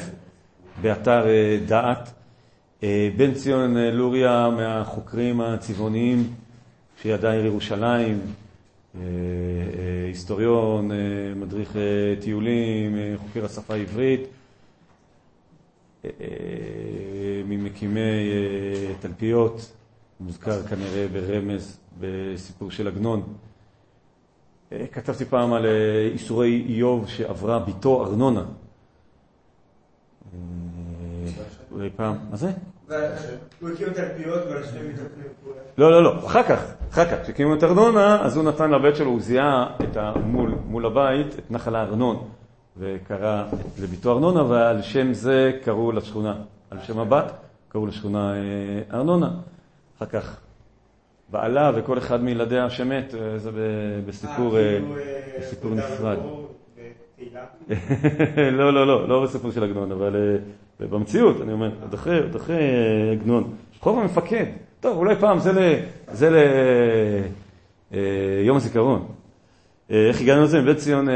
באתר אה, דעת. אה, בן ציון אה, לוריה מהחוקרים הצבעוניים שידע עיר ירושלים, אה, אה, היסטוריון, אה, מדריך אה, טיולים, אה, חוקר השפה העברית. אה, ממקימי אה, תלפיות, מוזכר כנראה ברמז בסיפור של עגנון. אה, כתבתי פעם על איסורי איוב שעברה בתו ארנונה. אולי פעם, מה זה? הוא הקים לא, לא, לא, אחר כך, אחר כך, כשהקימו את ארנונה, אז הוא נתן לבית שלו, הוא זיהה מול, מול הבית את נחל הארנון. וקרא לביתו ארנונה, ועל שם זה קראו לשכונה, על שם הבת, קראו לשכונה אה, ארנונה. אחר כך בעלה וכל אחד מילדיה שמת, אה, זה בסיפור, אה, בסיפור נפרד. לא, לא, לא, לא בסיפור של עגנון, אבל במציאות, אני אומר, עוד אחרי עגנון. חוב המפקד. טוב, אולי פעם זה ליום הזיכרון. איך הגענו לזה? מבית ציון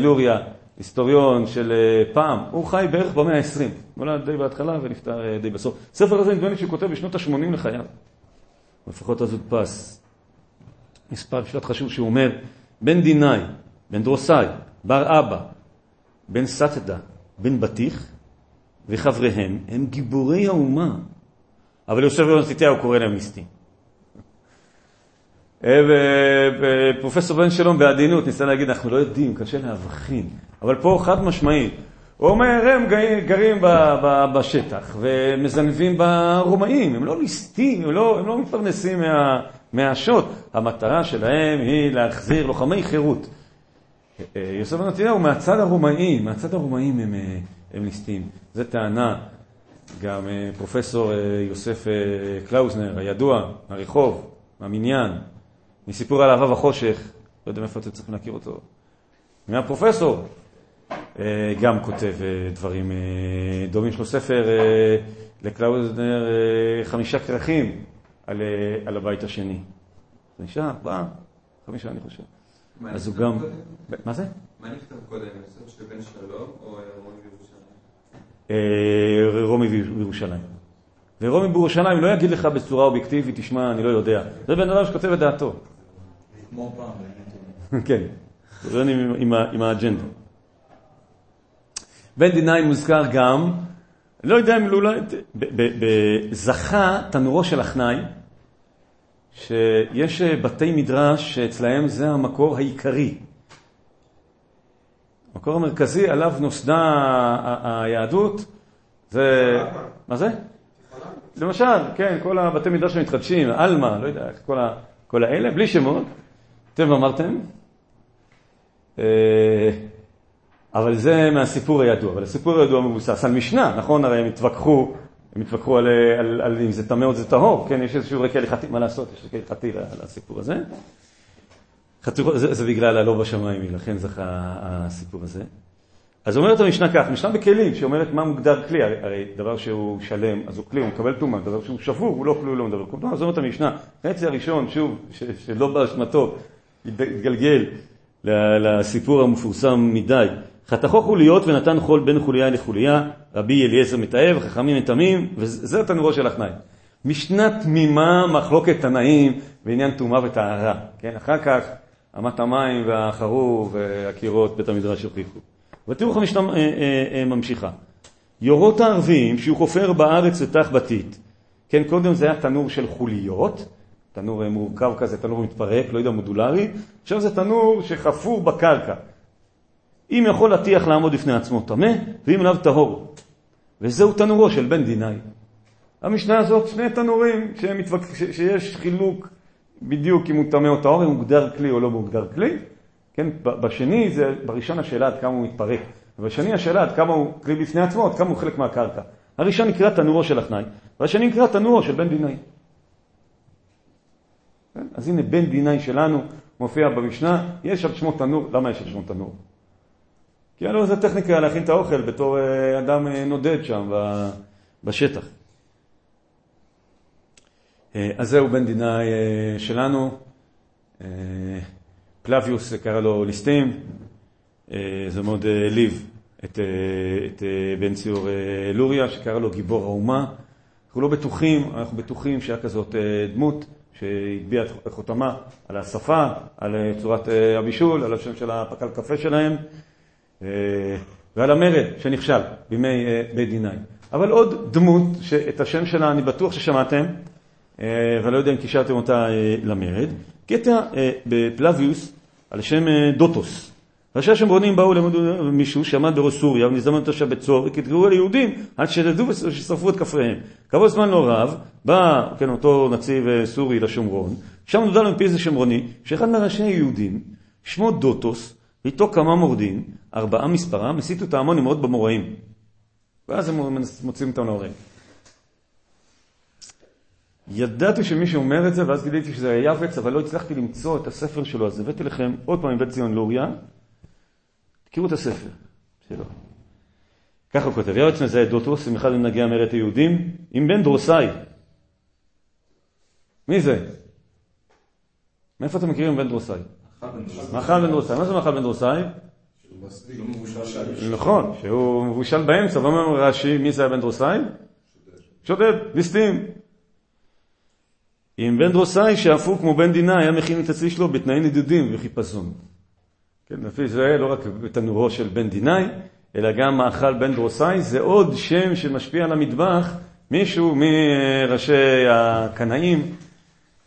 לוריה. היסטוריון של אה, פעם, הוא חי בערך במאה ה-20, נולד די בהתחלה ונפטר אה, די בסוף. ספר הזה נדמה לי שהוא כותב בשנות ה-80 לחייו, לפחות אז הודפס. מספר משפט חשוב שהוא אומר, בן דינאי, בן דרוסאי, בר אבא, בן סטדה, בן בטיח וחבריהם הם גיבורי האומה, אבל יוסף בן מתתיהו קורא להם ליסטים. אה, ופרופסור בן שלום בעדינות ניסה להגיד, אנחנו לא יודעים, קשה להבחין. אבל פה חד משמעי. הוא אומר, הם גרים בשטח ומזנבים ברומאים, הם לא ליסטים, הם לא, הם לא מתפרנסים מה, מהשוט. המטרה שלהם היא להחזיר לוחמי חירות. אה, יוסף בן נתניהו מהצד הרומאי, מהצד הרומאי הם, אה, הם ליסטים. זו טענה. גם פרופסור יוסף קלאוזנר, הידוע, מהרחוב, מהמניין, מסיפור על אהבה וחושך, לא יודע מאיפה אתם צריכים להכיר אותו, מהפרופסור, אה, גם כותב אה, דברים אה, דומים. יש לו ספר לקלאוזנר, חמישה כרכים על, על הבית השני. חמישה, ארבעה, חמישה אני חושב. אז הוא גם... מה זה? מה נכתב קודם, ספר של בן שלום או רומי בירושלים? רומי בירושלים. ורומי בירושלים לא יגיד לך בצורה אובייקטיבית, תשמע, אני לא יודע. זה בן אדם שכותב את דעתו. כמו פעם. כן, זה עם האג'נדה. בן דינאי מוזכר גם, לא יודע אם אולי, זכה תנורו של אחנאי, שיש בתי מדרש שאצלהם זה המקור העיקרי. המקור המרכזי עליו נוסדה היהדות, זה... מה זה? למשל, כן, כל הבתי מדרש המתחדשים, עלמה, לא יודע, כל, ה, כל האלה, בלי שמות, אתם אמרתם, אה, אבל זה מהסיפור הידוע, אבל הסיפור הידוע מבוסס על משנה, נכון? הרי הם התווכחו, הם התווכחו על, על, על אם זה טמא או זה טהור, כן? יש איזשהו רקע הלכתי, מה לעשות? יש רקע הלכתי לסיפור הזה. חצור, זה, זה בגלל הלא בשמיים, לכן זכה הסיפור הזה. אז אומרת המשנה כך, משנה בכלים, שאומרת מה מוגדר כלי, הרי, הרי דבר שהוא שלם, אז הוא כלי, הוא מקבל טומאה, דבר שהוא שבור, הוא לא כלי, הוא לא מדבר כלום. אז אומרת המשנה, חצי הראשון, שוב, ש, שלא באשמתו, התגלגל לסיפור המפורסם מדי. חתכו חוליות ונתן חול בין חוליה לחוליה, רבי אליעזר מתאהב, חכמים מטמאים, וזה תנורו של התנאי. משנה תמימה, מחלוקת תנאים בעניין טומאה וטהרה. כן, אחר כך אמת המים והחרוב והקירות בית המדרש הוכיחו. ותראו איך המשנה אה, אה, אה, ממשיכה. יורות הערבים שהוא חופר בארץ לתח בתית. כן, קודם זה היה תנור של חוליות, תנור מורכב כזה, תנור מתפרק, לא יודע, מודולרי, עכשיו זה תנור שחפור בקרקע. אם יכול הטיח לעמוד בפני עצמו טמא, ואם לאו טהור. וזהו תנורו של בן דינאי. המשנה הזאת, שני תנורים שמתווק... ש... שיש חילוק בדיוק אם הוא טמא או טהור, אם הוא מוגדר כלי או לא מוגדר כלי. כן, בשני, זה, בראשון השאלה עד כמה הוא מתפרק, ובשני השאלה עד כמה הוא כלי בפני עצמו, עד כמה הוא חלק מהקרקע. הראשון נקרא תנורו של אחנאי, והשני נקרא תנורו של בן דינאי. כן? אז הנה בן דינאי שלנו מופיע במשנה, יש על שמו תנור, למה יש על שמו תנור? כי היה לו איזה טכניקה להכין את האוכל בתור אה, אדם אה, נודד שם בשטח. אה, אז זהו בן דינאי שלנו. פלביוס קרא לו ליסטים, זה מאוד העליב את, את בן ציור לוריה, שקרא לו גיבור האומה. אנחנו לא בטוחים, אנחנו בטוחים שהיה כזאת דמות שהטביעה את חותמה על השפה, על צורת הבישול, על השם של הפקל קפה שלהם. אה, ועל המרד שנכשל בימי אה, בית דיני. אבל עוד דמות שאת השם שלה אני בטוח ששמעתם, אה, ואני לא יודע אם קישרתם אותה למרד, קטע בפלביוס על שם דוטוס. ראשי השומרונים באו למוד מישהו שעמד בראש סוריה ונזדמן אותו שם בצור וכתגרו על יהודים עד שדדו וששרפו את כפריהם. כעבור זמן לא רב בא כן, אותו נציב סורי לשומרון, שם נודע לו מפי איזה שומרוני שאחד מהראשי היהודים שמו דוטוס ואיתו כמה מורדים, ארבעה מספרם, הסיתו את ההמון עם מאוד במוראים. ואז הם מוצאים אותם להורים. ידעתי שמישהו אומר את זה, ואז גיליתי שזה היה יבץ, אבל לא הצלחתי למצוא את הספר שלו, אז הבאתי לכם עוד פעם מבית ציון לוריה. תכירו את הספר שלו. ככה הוא כותב, יועץ מזהה דוטוס עם אחד ממנהגי המרד היהודים, עם בן דרוסאי. מי זה? מאיפה אתם מכירים בן דרוסאי? מאכל בן דרוסאי. מה זה מאכל בן דרוסאי? נכון, שהוא מבושל באמצע, ואומר רש"י, מי זה הבן דרוסאי? שודד, ליסטים. אם בן דרוסאי שאפו כמו בן דינה היה מכין את הצלי שלו בתנאי נדודים וחיפזון. כן, לפי זה לא רק בתנורו של בן דינאי, אלא גם מאכל בן דרוסאי, זה עוד שם שמשפיע על המטבח, מישהו מראשי הקנאים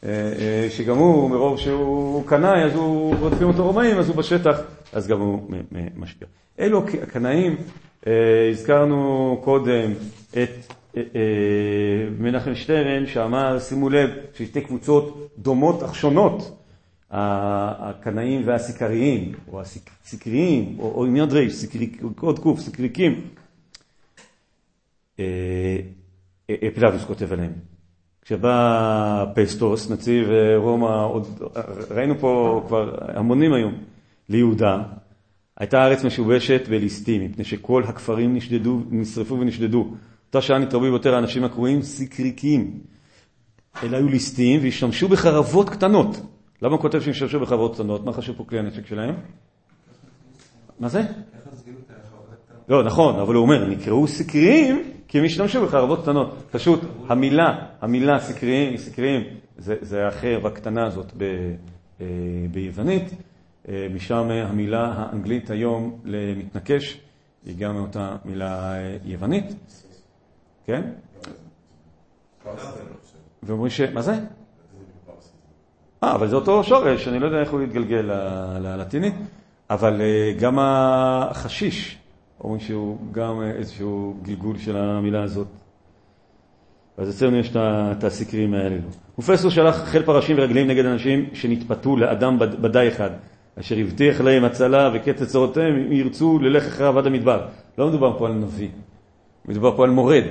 אה, אה, שגם הוא, מרוב שהוא קנאי, אז הוא, רודפים אותו רומאים, אז הוא בשטח, אז גם הוא משפיע. אלו הקנאים, אה, הזכרנו קודם את מנחם שטרן, שאמר, שימו לב, ששתי קבוצות דומות אך שונות, הקנאים והסיקריים, או הסיקריים, או עם יד ריש, קוד קוף, סיקריקים, פלאביוס כותב עליהם. כשבא פסטוס, נציב אה, רומא, עוד, ראינו פה כבר המונים היום, ליהודה, הייתה הארץ משובשת בליסטים, מפני שכל הכפרים נשדדו, נשרפו ונשדדו. אותה שעה נתרבו יותר האנשים הקרויים סיקריקים. אלה היו ליסטים והשתמשו בחרבות קטנות. למה הוא כותב שהם השתמשו בחרבות קטנות? מה חשוב פה כלי הנשק שלהם? מה זה? לא, נכון, אבל הוא אומר, נקראו סיקריים כי הם השתמשו בחרבות קטנות. פשוט המילה, המילה סקריים, סקריים זה, זה החרב הקטנה הזאת אה, ביוונית. אה, משם המילה האנגלית היום למתנקש היא גם מאותה מילה אה, יוונית. כן? ואומרים ש... מה זה? אה, אבל זה אותו שורש, אני לא יודע איך הוא יתגלגל ללטינית, אבל גם החשיש אומרים שהוא גם איזשהו גלגול של המילה הזאת. אז אצלנו יש את הסקרים האלה. פרופסור שלח חיל פרשים ורגלים נגד אנשים שנתפתו לאדם בדי אחד, אשר הבטיח להם הצלה וקץ צורותיהם אם ירצו ללך אחריו עד המדבר. לא מדובר פה על נביא, מדובר פה על מורד.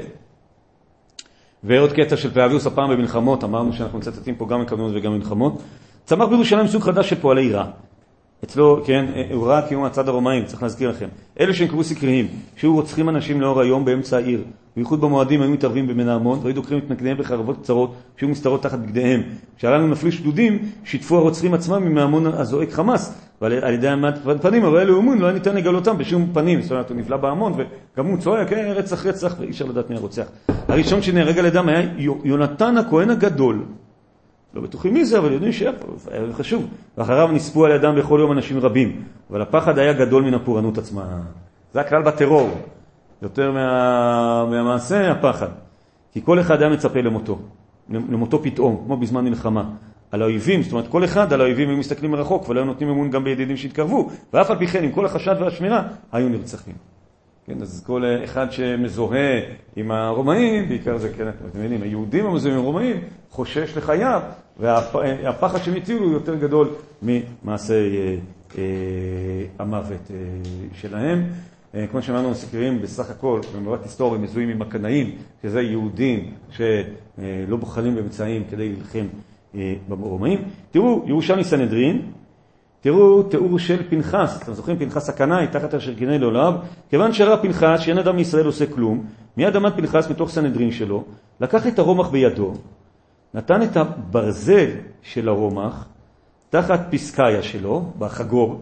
ועוד קטע של פאביוס הפעם במלחמות, אמרנו שאנחנו מצטטים פה גם מקדמות וגם מלחמות. צמח בירושלים סוג חדש של פועלי רע. אצלו, כן, הוא ראה קיום הצד הרומאים, צריך להזכיר לכם. אלה שנקראו סקריים, שהיו רוצחים אנשים לאור היום באמצע העיר, בייחוד במועדים היו מתערבים בבן ההמון, והיו דוקרים את מתנגדיהם בחרבות קצרות, שהיו מסתרות תחת בגדיהם. כשהללו נפלו שדודים, שיתפו הרוצחים עצמם עם ההמון הזועק חמאס, ועל ידי העמד פנים, אבל אלו אמון לא היה ניתן לגלותם בשום פנים. זאת אומרת, הוא נפלא בהמון, וגם הוא צועק, כן, רצח רצח, ואי אפשר לדעת מי הרוצח. הראשון שנהרג על ידם היה יונתן הכהן הגדול, לא בטוחים מי זה, אבל יודעים שהיה חשוב. ואחריו נספו על ידם בכל יום אנשים רבים. אבל הפחד היה גדול מן הפורענות עצמה. זה הכלל בטרור. יותר מה... מהמעשה, הפחד. כי כל אחד היה מצפה למותו. למותו פתאום, כמו בזמן מלחמה. על האויבים, זאת אומרת, כל אחד על האויבים היו מסתכלים מרחוק, ולא היו נותנים אמון גם בידידים שהתקרבו, ואף על פי כן, עם כל החשד והשמירה, היו נרצחים. כן, אז כל אחד שמזוהה עם הרומאים, בעיקר זה, כן, אתם מבינים, היהודים המזוהים עם הרומאים, חושש לחייו, והפחד שהם הטילו הוא יותר גדול ממעשי אה, אה, המוות אה, שלהם. אה, כמו שאמרנו, מסקרים בסך הכל, במבט היסטורי, מזוהים עם הקנאים, שזה יהודים שלא בוחלים באמצעים כדי להילחם אה, ברומאים. תראו, ירושלמי סנהדרין, תראו תיאור של פנחס, אתם זוכרים פנחס הקנאי, תחת אשר קינא לעולב, כיוון שראה פנחס שאין אדם מישראל עושה כלום, מיד עמד פנחס מתוך סנהדרין שלו, לקח את הרומח בידו, נתן את הברזל של הרומח תחת פסקאיה שלו, בחגור,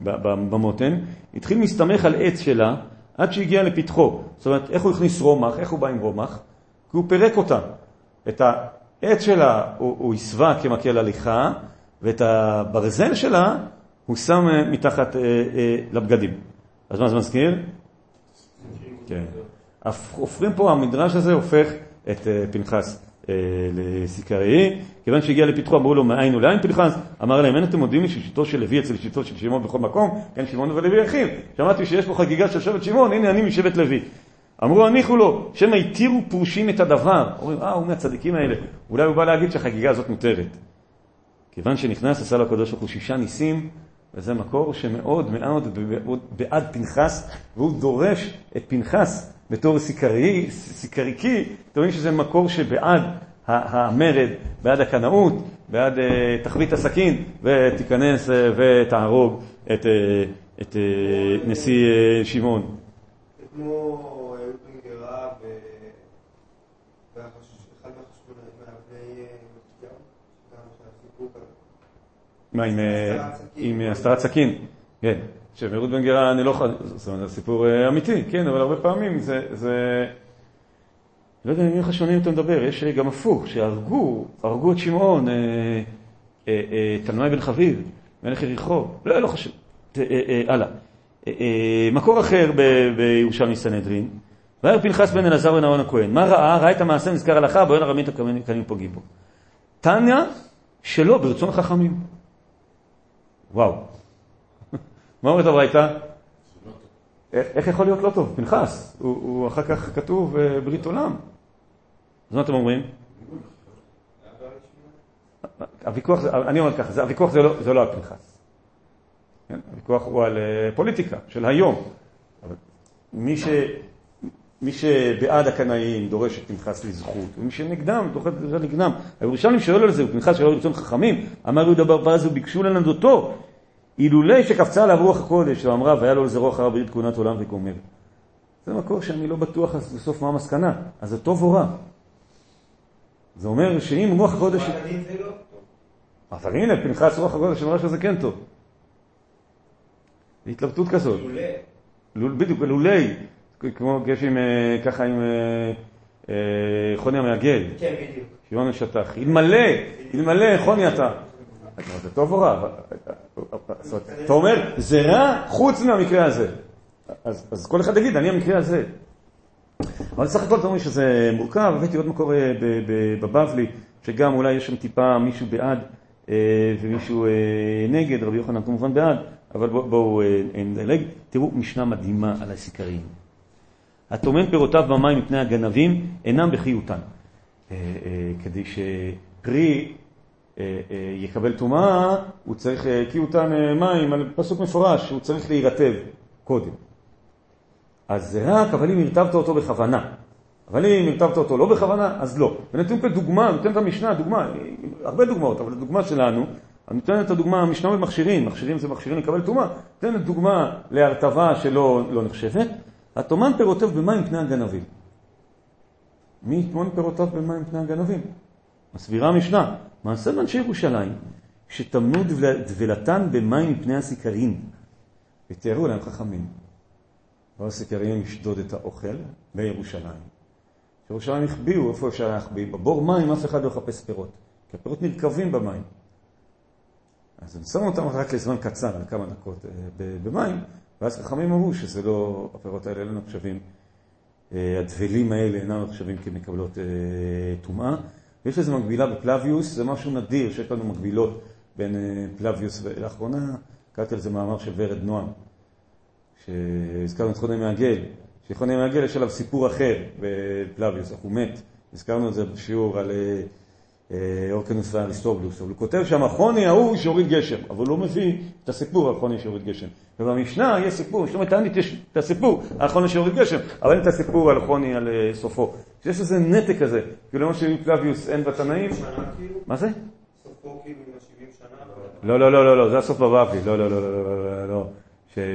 במותן, התחיל מסתמך על עץ שלה עד שהגיע לפתחו. זאת אומרת, איך הוא הכניס רומח, איך הוא בא עם רומח? כי הוא פירק אותה. את העץ שלה הוא, הוא הסווה כמקל הליכה, ואת הברזל שלה הוא שם אה, מתחת אה, אה, לבגדים. אז מה זה מזכיר? כן. הופכים פה, המדרש הזה הופך את אה, פנחס אה, לסיכראי, כיוון שהגיע לפתחו אמרו לו מאין ולאין פנחס, אמר להם אין אתם מודיעים לי ששיטו של לוי אצל שיטו של שמעון בכל מקום, כן שמעון ולוי אחים, שמעתי שיש פה חגיגה של שבט שמעון, הנה אני משבט לוי. אמרו הניחו לו, שמא התירו פרושים את הדבר. אומרים, אה, הוא מהצדיקים האלה. אולי הוא בא להגיד שהחגיגה הזאת מותרת. כיוון שנכנס, עשה לו הקדוש ברוך הוא שישה ניסים, וזה מקור שמאוד מאוד בעד פנחס, והוא דורש את פנחס בתור סיקרי, סיקריקי, אתם רואים שזה מקור שבעד המרד, בעד הקנאות, בעד uh, תחבית הסכין, ותיכנס uh, ותהרוג את, uh, את נשיא שמעון. כמו מה, עם הסתרת סכין? כן. שרות בן גרה, אני לא יכול, זאת אומרת, זה סיפור אה, אמיתי, כן, אבל הרבה פעמים זה. לא יודע אם שונים אתה מדבר, יש אה, גם הפוך, שהרגו, הרגו את שמעון, אה, תלמי בן חביב, מלך יריחו, לא, לא חשוב, הלאה. מקור אחר בירושלמי סנהדרין, והיה פנחס בן אלעזר בן אהרון הכהן, מה ראה? ראה את המעשה נזכר הלכה, בואי נרמית הקנים פוגעים בו. תניא שלא ברצון חכמים. וואו. מה אומרת הברייתא? איך יכול להיות לא טוב? פנחס, הוא, אחר כך כתוב אה, ברית עולם. אז מה אתם אומרים? הוויכוח, אני אומר ככה, הוויכוח זה לא, זה לא על פנחס. כן? הוויכוח הוא על אה, פוליטיקה של היום. אבל מי, מי שבעד הקנאים דורש את פנחס לזכות, ומי שנגדם דורש את נגדם. הירושלמים שואל על זה, הוא פנחס שלא רצון חכמים, אמר יהודה בר פז וביקשו לנדותו, אילולי שקפצה עליו רוח הקודש ואמרה, והיה לו לזה רוח הרע ברית כהונת עולם וגומר. זה מקור שאני לא בטוח בסוף מה המסקנה. אז זה טוב או רע? זה אומר שאם רוח הקודש... אבל הנה, פנחס רוח הקודש אמרה שזה כן טוב. התלבטות כזאת. בדיוק, לולי. כמו יש עם, אה, ככה עם אה, אה, חוני המעגל. כן, בדיוק. שמעון השטח. אלמלא, אלמלא חוני אתה. זה טוב או רע? אתה אומר, זה רע חוץ מהמקרה הזה. אז, כל אחד יגיד, אני המקרה הזה. אבל סך הכל אתה אומר שזה מורכב, הבאתי עוד מקור בבבלי, שגם אולי יש שם טיפה מישהו בעד ומישהו נגד, רבי יוחנן כמובן בעד, אבל בואו בוא, נדלג. תראו משנה מדהימה על הסיכריים. הטומן פירותיו במים מפני הגנבים אינם בחיותן. כדי שפרי אה, אה, יקבל טומאה, הוא צריך, אה, כי אותן מים, על פסוק מפורש, הוא צריך להירטב קודם. אז זה רק, אבל אם הרטבת אותו בכוונה. אבל אם הרטבת אותו לא בכוונה, אז לא. ונותנים פה דוגמה, נותן את המשנה, דוגמה, הרבה דוגמאות, אבל הדוגמה שלנו, אני נותן את הדוגמה, המשנה במכשירים, מכשירים זה מכשירים לקבל טומאה, נותן דוגמה להרטבה שלא לא נחשבת, הטומן פירותיו במים פני הגנבים. מי יטמון פירותיו במים פני הגנבים? מסבירה המשנה, מעשה מאנשי ירושלים, שטמנו דבלתן במים מפני הסיכרין, ותיארו להם חכמים. באו הסיכרין לשדוד את האוכל לירושלים. ירושלים החביאו, איפה אפשר להחביא? בבור מים אף אחד לא יחפש פירות, כי הפירות נרקבים במים. אז הם שמו אותם רק לזמן קצר, על כמה דקות אה, במים, ואז חכמים אמרו שזה לא, הפירות האלה לא נחשבים, אה, הדבלים האלה אינם נחשבים כמקבלות אה, טומאה. ויש לזה מקבילה בפלביוס, זה משהו נדיר שיש לנו מקבילות בין אה, פלביוס, ולאחרונה קראתי על זה מאמר של ורד נועם, שהזכרנו את חוני מעגל, שחוני מעגל יש עליו סיפור אחר בפלביוס, איך הוא מת, הזכרנו את זה בשיעור על אורקנוס ואריסטובלוס, אבל הוא כותב שם, חוני ההוא שהוריד גשם, אבל הוא לא מביא את הסיפור על חוני שהוריד גשם. ובמשנה יש סיפור, זאת אומרת, תענית יש את הסיפור על חוני שהוריד גשם, אבל אין את הסיפור על חוני על אה, סופו. יש איזה נתק כזה, כאילו למה שבפלביוס אין בתנאים. מה זה? סופו כאילו עם ה-70 שנה. לא, לא, לא, לא, לא, זה הסוף בבבלי, לא, לא, לא, לא, לא, לא, לא,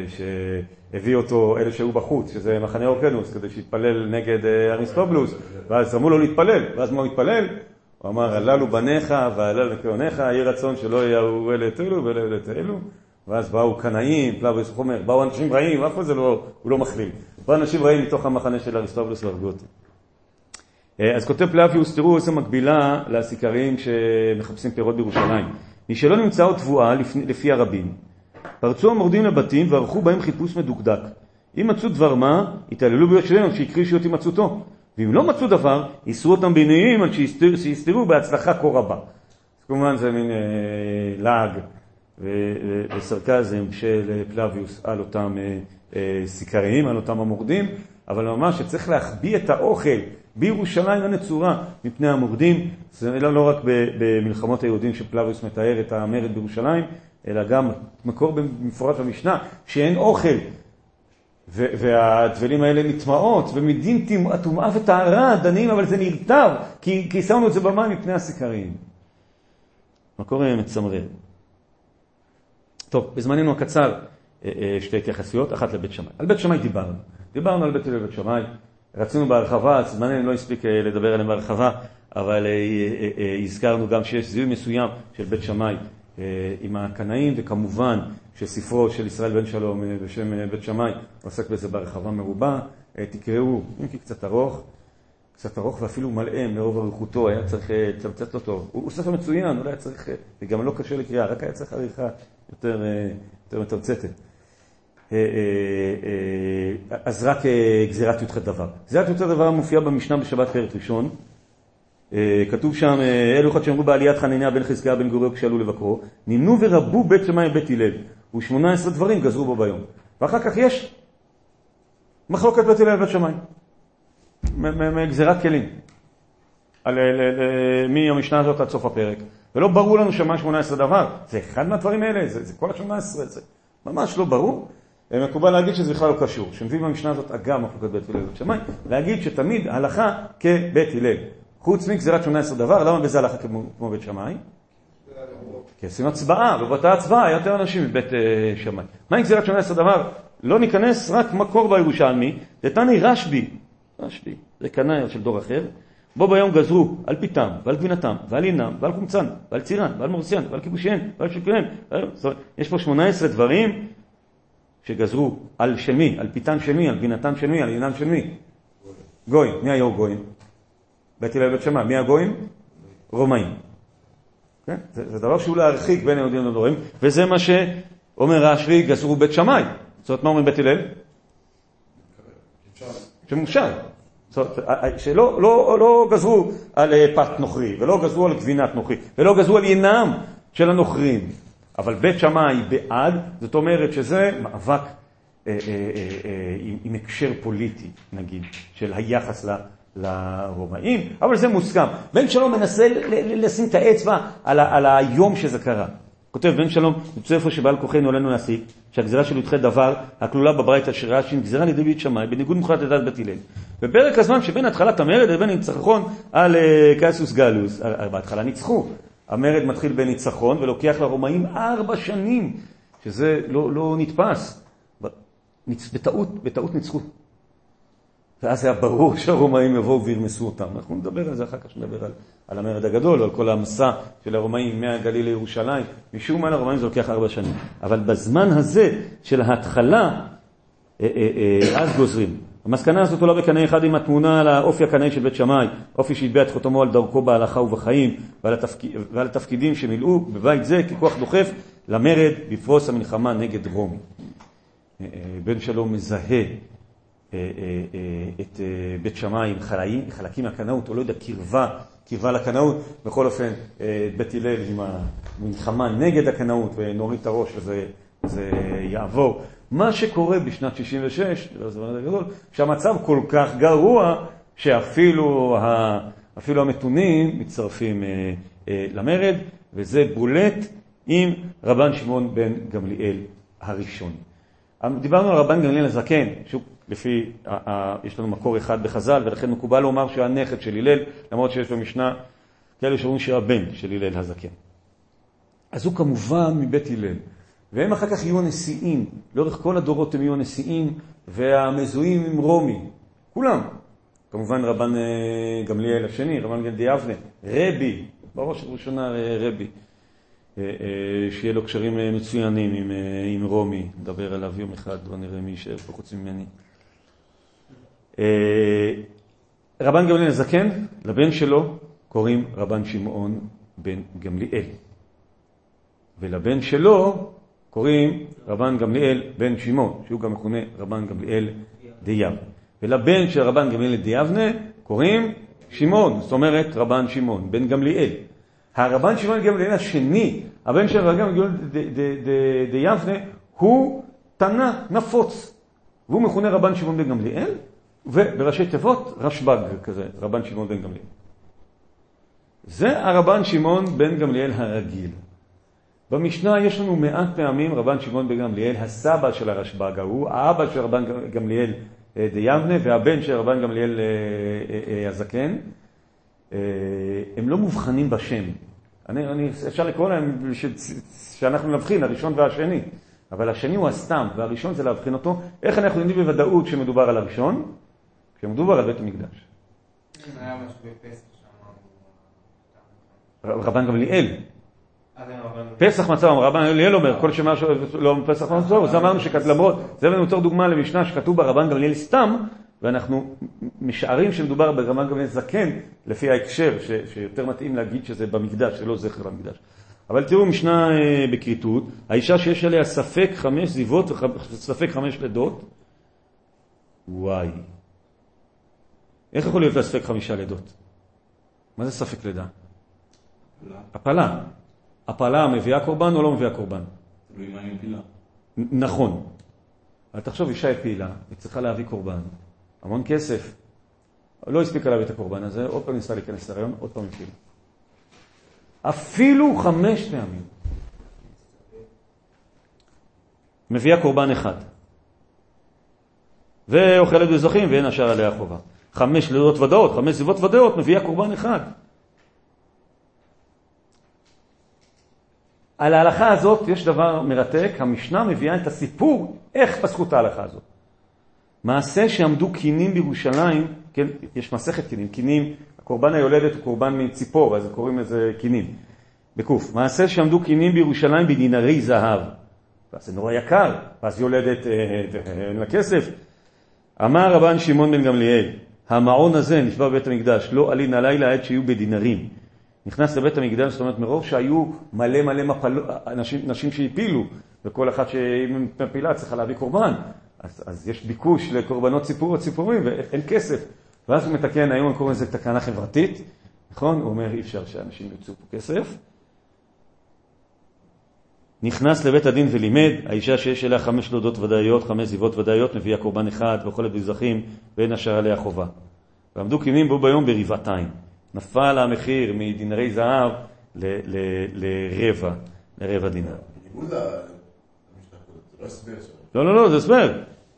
שהביא אותו אלה שהיו בחוץ, שזה מחנה אורקנוס, כדי שיתפלל נגד אה, אריסטובלוס, ואז אמרו לו להתפלל, ואז מה הוא התפלל? הוא אמר, הללו בניך והלל לקרונך, יהי רצון שלא יהיו אלה את אלו ואלה אלה את אלו, ואז באו קנאים, פלאבוס חומר, באו אנשים רעים, אף אחד לא, הוא לא מכליל. באו אנשים רעים מתוך המחנה של אריסטובלוס והרגו. אה, אז כותב פלאביוס, תראו איזה מקבילה לסיכרים שמחפשים פירות בירושלים. משלא נמצא עוד תבואה לפי הרבים, פרצו המורדים לבתים וערכו בהם חיפוש מדוקדק. אם מצאו דבר מה, התעללו ביושביהם שהכחישו את הימצאותו. ואם לא מצאו דבר, איסרו אותם בעינויים עד שיסתרו בהצלחה כה רבה. אז כמובן זה מין אה, לעג וסרקזם של אה, פלביוס על אותם אה, אה, סיכריים, על אותם המורדים, אבל ממש שצריך להחביא את האוכל בירושלים הנצורה מפני המורדים. זה לא, לא רק במלחמות היהודים שפלביוס מתאר את המרד בירושלים, אלא גם מקור במפורט במשנה, שאין אוכל, והדבלים האלה נטמעות, ומדין הטומאה וטהרה דנים, אבל זה נרטב, כי, כי שמנו את זה במים מפני הסיכריים. מקור מצמרר. טוב, בזמננו הקצר אה, אה, שתי התייחסויות, אחת לבית שמאי. על בית שמאי דיברנו. דיברנו על בית הלל ובית שמאי, רצינו בהרחבה, זמננו לא הספיק אה, לדבר עליהם בהרחבה, אבל הזכרנו גם שיש זיהוי מסוים של בית שמאי עם הקנאים, וכמובן שספרו של ישראל בן שלום בשם בית שמאי עוסק בזה בהרחבה מרובה. תקראו, אם כי קצת ארוך, קצת ארוך ואפילו מלאה מרוב אריכותו, היה צריך לצמצת אותו. הוא ספר מצוין, אולי היה צריך, וגם לא קשה לקריאה, רק היה צריך עריכה יותר, יותר מתמצתת. אז רק גזירת י"ח דבר. גזירת י"ח דבר מופיעה במשנה בשבת פרק ראשון. כתוב שם, אלו אחד שאמרו בעליית חנניה בן חזקיה בן גוריו כשעלו לבקרו, נמנו ורבו בית שמאי ובית הלל, ושמונה עשרה דברים גזרו בו ביום. ואחר כך יש מחלוקת בית הלל ובית שמאי. מגזירת כלים. מהמשנה הזאת עד סוף הפרק. ולא ברור לנו שמה 18 דבר. זה אחד מהדברים האלה, זה, זה כל ה-18, זה ממש לא ברור. מקובל להגיד שזה בכלל לא קשור. שמביאים במשנה הזאת אגב מחלוקת בית הלל ובית שמאי, להגיד שתמיד הלכה כבית הלל. חוץ מגזירת 18 דבר, למה בזה הלכה כמו, כמו בית שמאי? כי עשינו הצבעה, ובאותה הצבעה היה יותר אנשים מבית שמאי. מה עם גזירת 18 דבר? לא ניכנס, רק מקור בירושלמי, דתני רשב"י, רשב"י, זה קנאי של דור אחר, בו ביום גזרו על פיתם ועל גבינתם ועל עינם ועל חומצן ועל צירן ועל מורסיין ועל כיבושיהן ועל שקיהן. יש פה 18 דברים שגזרו על של מי, על פיתן של מי, על גבינתם של מי, על עינם של מי. גוי, מי היו גויים? בית הלל בית שמאי, מי הגויים? רומאים. כן? זה, זה דבר שהוא להרחיק בין היהודים לדורים, וזה מה שאומר רש"י, גזרו בית שמאי. זאת אומרת, מה אומרים בית הלל? שמושל. זאת אומרת, שלא לא, לא גזרו על אה, פת נוכרי, ולא גזרו על גבינת נוכרי, ולא גזרו על ינם של הנוכרים. אבל בית שמאי בעד, זאת אומרת שזה מאבק אה, אה, אה, עם, עם הקשר פוליטי, נגיד, של היחס ל... לרומאים, אבל זה מוסכם. בן שלום מנסה לשים את האצבע על, על היום שזה קרה. כותב בן שלום, יוצא איפה שבעל כוחנו עלינו להסיק, שהגזירה של י"ח דבר, הכלולה בברית אשר רש"י, גזירה לידי בית שמאי, בניגוד מוחלט לדעת בית הלל. בפרק הזמן שבין התחלת המרד לבין הניצחון על אה, קייסוס גלוס, בהתחלה ניצחו. המרד מתחיל בניצחון ולוקח לרומאים ארבע שנים, שזה לא, לא נתפס. בטעות, בטעות ניצחו. ואז היה ברור שהרומאים יבואו וירמסו אותם. אנחנו נדבר על זה אחר כך, נדבר על, על המרד הגדול, על כל המסע של הרומאים מהגליל לירושלים. משום מה לרומאים זה לוקח ארבע שנים. אבל בזמן הזה של ההתחלה, אה, אה, אה, אז גוזרים. המסקנה הזאת עולה בקנה אחד עם התמונה על האופי הקנאי של בית שמאי, אופי שהטביע את חותמו על דרכו בהלכה ובחיים ועל, התפק... ועל התפקידים שמילאו בבית זה ככוח דוחף למרד בפרוס המלחמה נגד רומי. בן שלום מזהה את בית שמאי עם חלקים, מהקנאות, או לא יודע, קרבה, קרבה לקנאות, בכל אופן בית הלל עם המלחמה נגד הקנאות ונוריד את הראש, וזה זה יעבור. מה שקורה בשנת 66, בזמן הגדול, שהמצב כל כך גרוע, שאפילו ה, אפילו המתונים מצטרפים אה, אה, למרד, וזה בולט עם רבן שמעון בן גמליאל הראשון. דיברנו על רבן גמליאל הזקן, שוב, לפי, ה, ה, יש לנו מקור אחד בחז"ל, ולכן מקובל לומר שהוא הנכד של הלל, למרות שיש במשנה כאלה שאומרים שהוא הבן של הלל הזקן. אז הוא כמובן מבית הלל. והם אחר כך יהיו הנשיאים, לאורך כל הדורות הם יהיו הנשיאים והמזוהים עם רומי, כולם. כמובן רבן אה, גמליאל השני, רבן גמליאל אבנה, רבי, בראש ובראשונה אה, רבי, אה, שיהיה לו קשרים מצוינים עם, עם רומי, נדבר עליו יום אחד, בוא נראה מי יישאר פה חוץ ממני. רבן גמליאל הזקן, לבן שלו קוראים רבן שמעון בן גמליאל. ולבן שלו קוראים רבן גמליאל בן שמעון, שהוא גם מכונה רבן גמליאל דיאב. ולבן של רבן גמליאל דיאבנה קוראים שמעון, זאת אומרת רבן שמעון, בן גמליאל. הרבן שמעון גמליאל השני, הבן של רבן גמליאל דיאבנה, הוא תנא נפוץ, והוא מכונה רבן שמעון בן גמליאל, ובראשי תיבות רשב"ג כזה, רבן שמעון בן גמליאל. זה הרבן שמעון בן גמליאל הרגיל. במשנה יש לנו מעט פעמים רבן שמעון בן גמליאל, הסבא של הרשב"ג ההוא, האבא של רבן גמליאל אה, דיבנה והבן של רבן גמליאל אה, אה, הזקן, הם לא מובחנים בשם. אני, אני, אפשר לקרוא להם ש, שאנחנו נבחין, הראשון והשני, אבל השני הוא הסתם, והראשון זה להבחין אותו. איך אנחנו יודעים בוודאות שמדובר על הראשון? כשמדובר על בית המקדש. רבן גמליאל. פסח מצב, רבן גמליאל אומר, כל שמה לא פסח מצב, אז אמרנו שלמרות, זה יותר דוגמה למשנה שכתוב בה רבן גמליאל סתם, ואנחנו משערים שמדובר ברבן גמליאל זקן, לפי ההקשר, שיותר מתאים להגיד שזה במקדש, זה לא זכר במקדש. אבל תראו משנה אה, בכריתות, האישה שיש עליה ספק חמש זיוות וספק חמש לידות, וואי. איך יכול להיות לה ספק חמישה לידות? מה זה ספק לידה? הפלה. הפלה מביאה קורבן או לא מביאה קורבן? נכון. אבל תחשוב, אישה הפילה, היא צריכה להביא קורבן, המון כסף. לא הספיקה להביא את הקורבן הזה, עוד פעם ניסה להיכנס להריון, עוד פעם הפילה. אפילו חמש פעמים. מביאה קורבן אחד. ואוכלת בזכים ואין השאר עליה חובה. חמש לידות ודאות, חמש סביבות ודאות, מביאה קורבן אחד. על ההלכה הזאת יש דבר מרתק, המשנה מביאה את הסיפור איך פסחו את ההלכה הזאת. מעשה שעמדו קינים בירושלים, כן, יש מסכת קינים, קינים, הקורבן היולדת הוא קורבן מציפור, אז קוראים לזה קינים, בקוף. מעשה שעמדו קינים בירושלים בדינרי זהב. ואז זה נורא יקר, ואז יולדת, אה, אה, אין לה כסף. אמר רבן שמעון בן גמליאל, המעון הזה נשבע בבית המקדש, לא עלין הלילה עד שיהיו בדינרים. נכנס לבית המקדש, זאת אומרת מרוב שהיו מלא מלא מפל... נשים, נשים שהפילו, וכל אחת שהיא מפילה צריכה להביא קורבן, אז, אז יש ביקוש לקורבנות ציפור ציפורים ואין כסף. ואז הוא מתקן, היום קוראים לזה תקנה חברתית, נכון? הוא אומר אי אפשר שאנשים יוצאו פה כסף. נכנס לבית הדין ולימד, האישה שיש אליה חמש דודות ודאיות, חמש זיוות ודאיות, מביאה קורבן אחד ואוכלת בזרחים ואין השאר עליה חובה. ועמדו קינים בו ביום בריבתיים. נפל המחיר מדינרי זהב לרבע, לרבע דינר. לא, לא, לא, זה הסבר.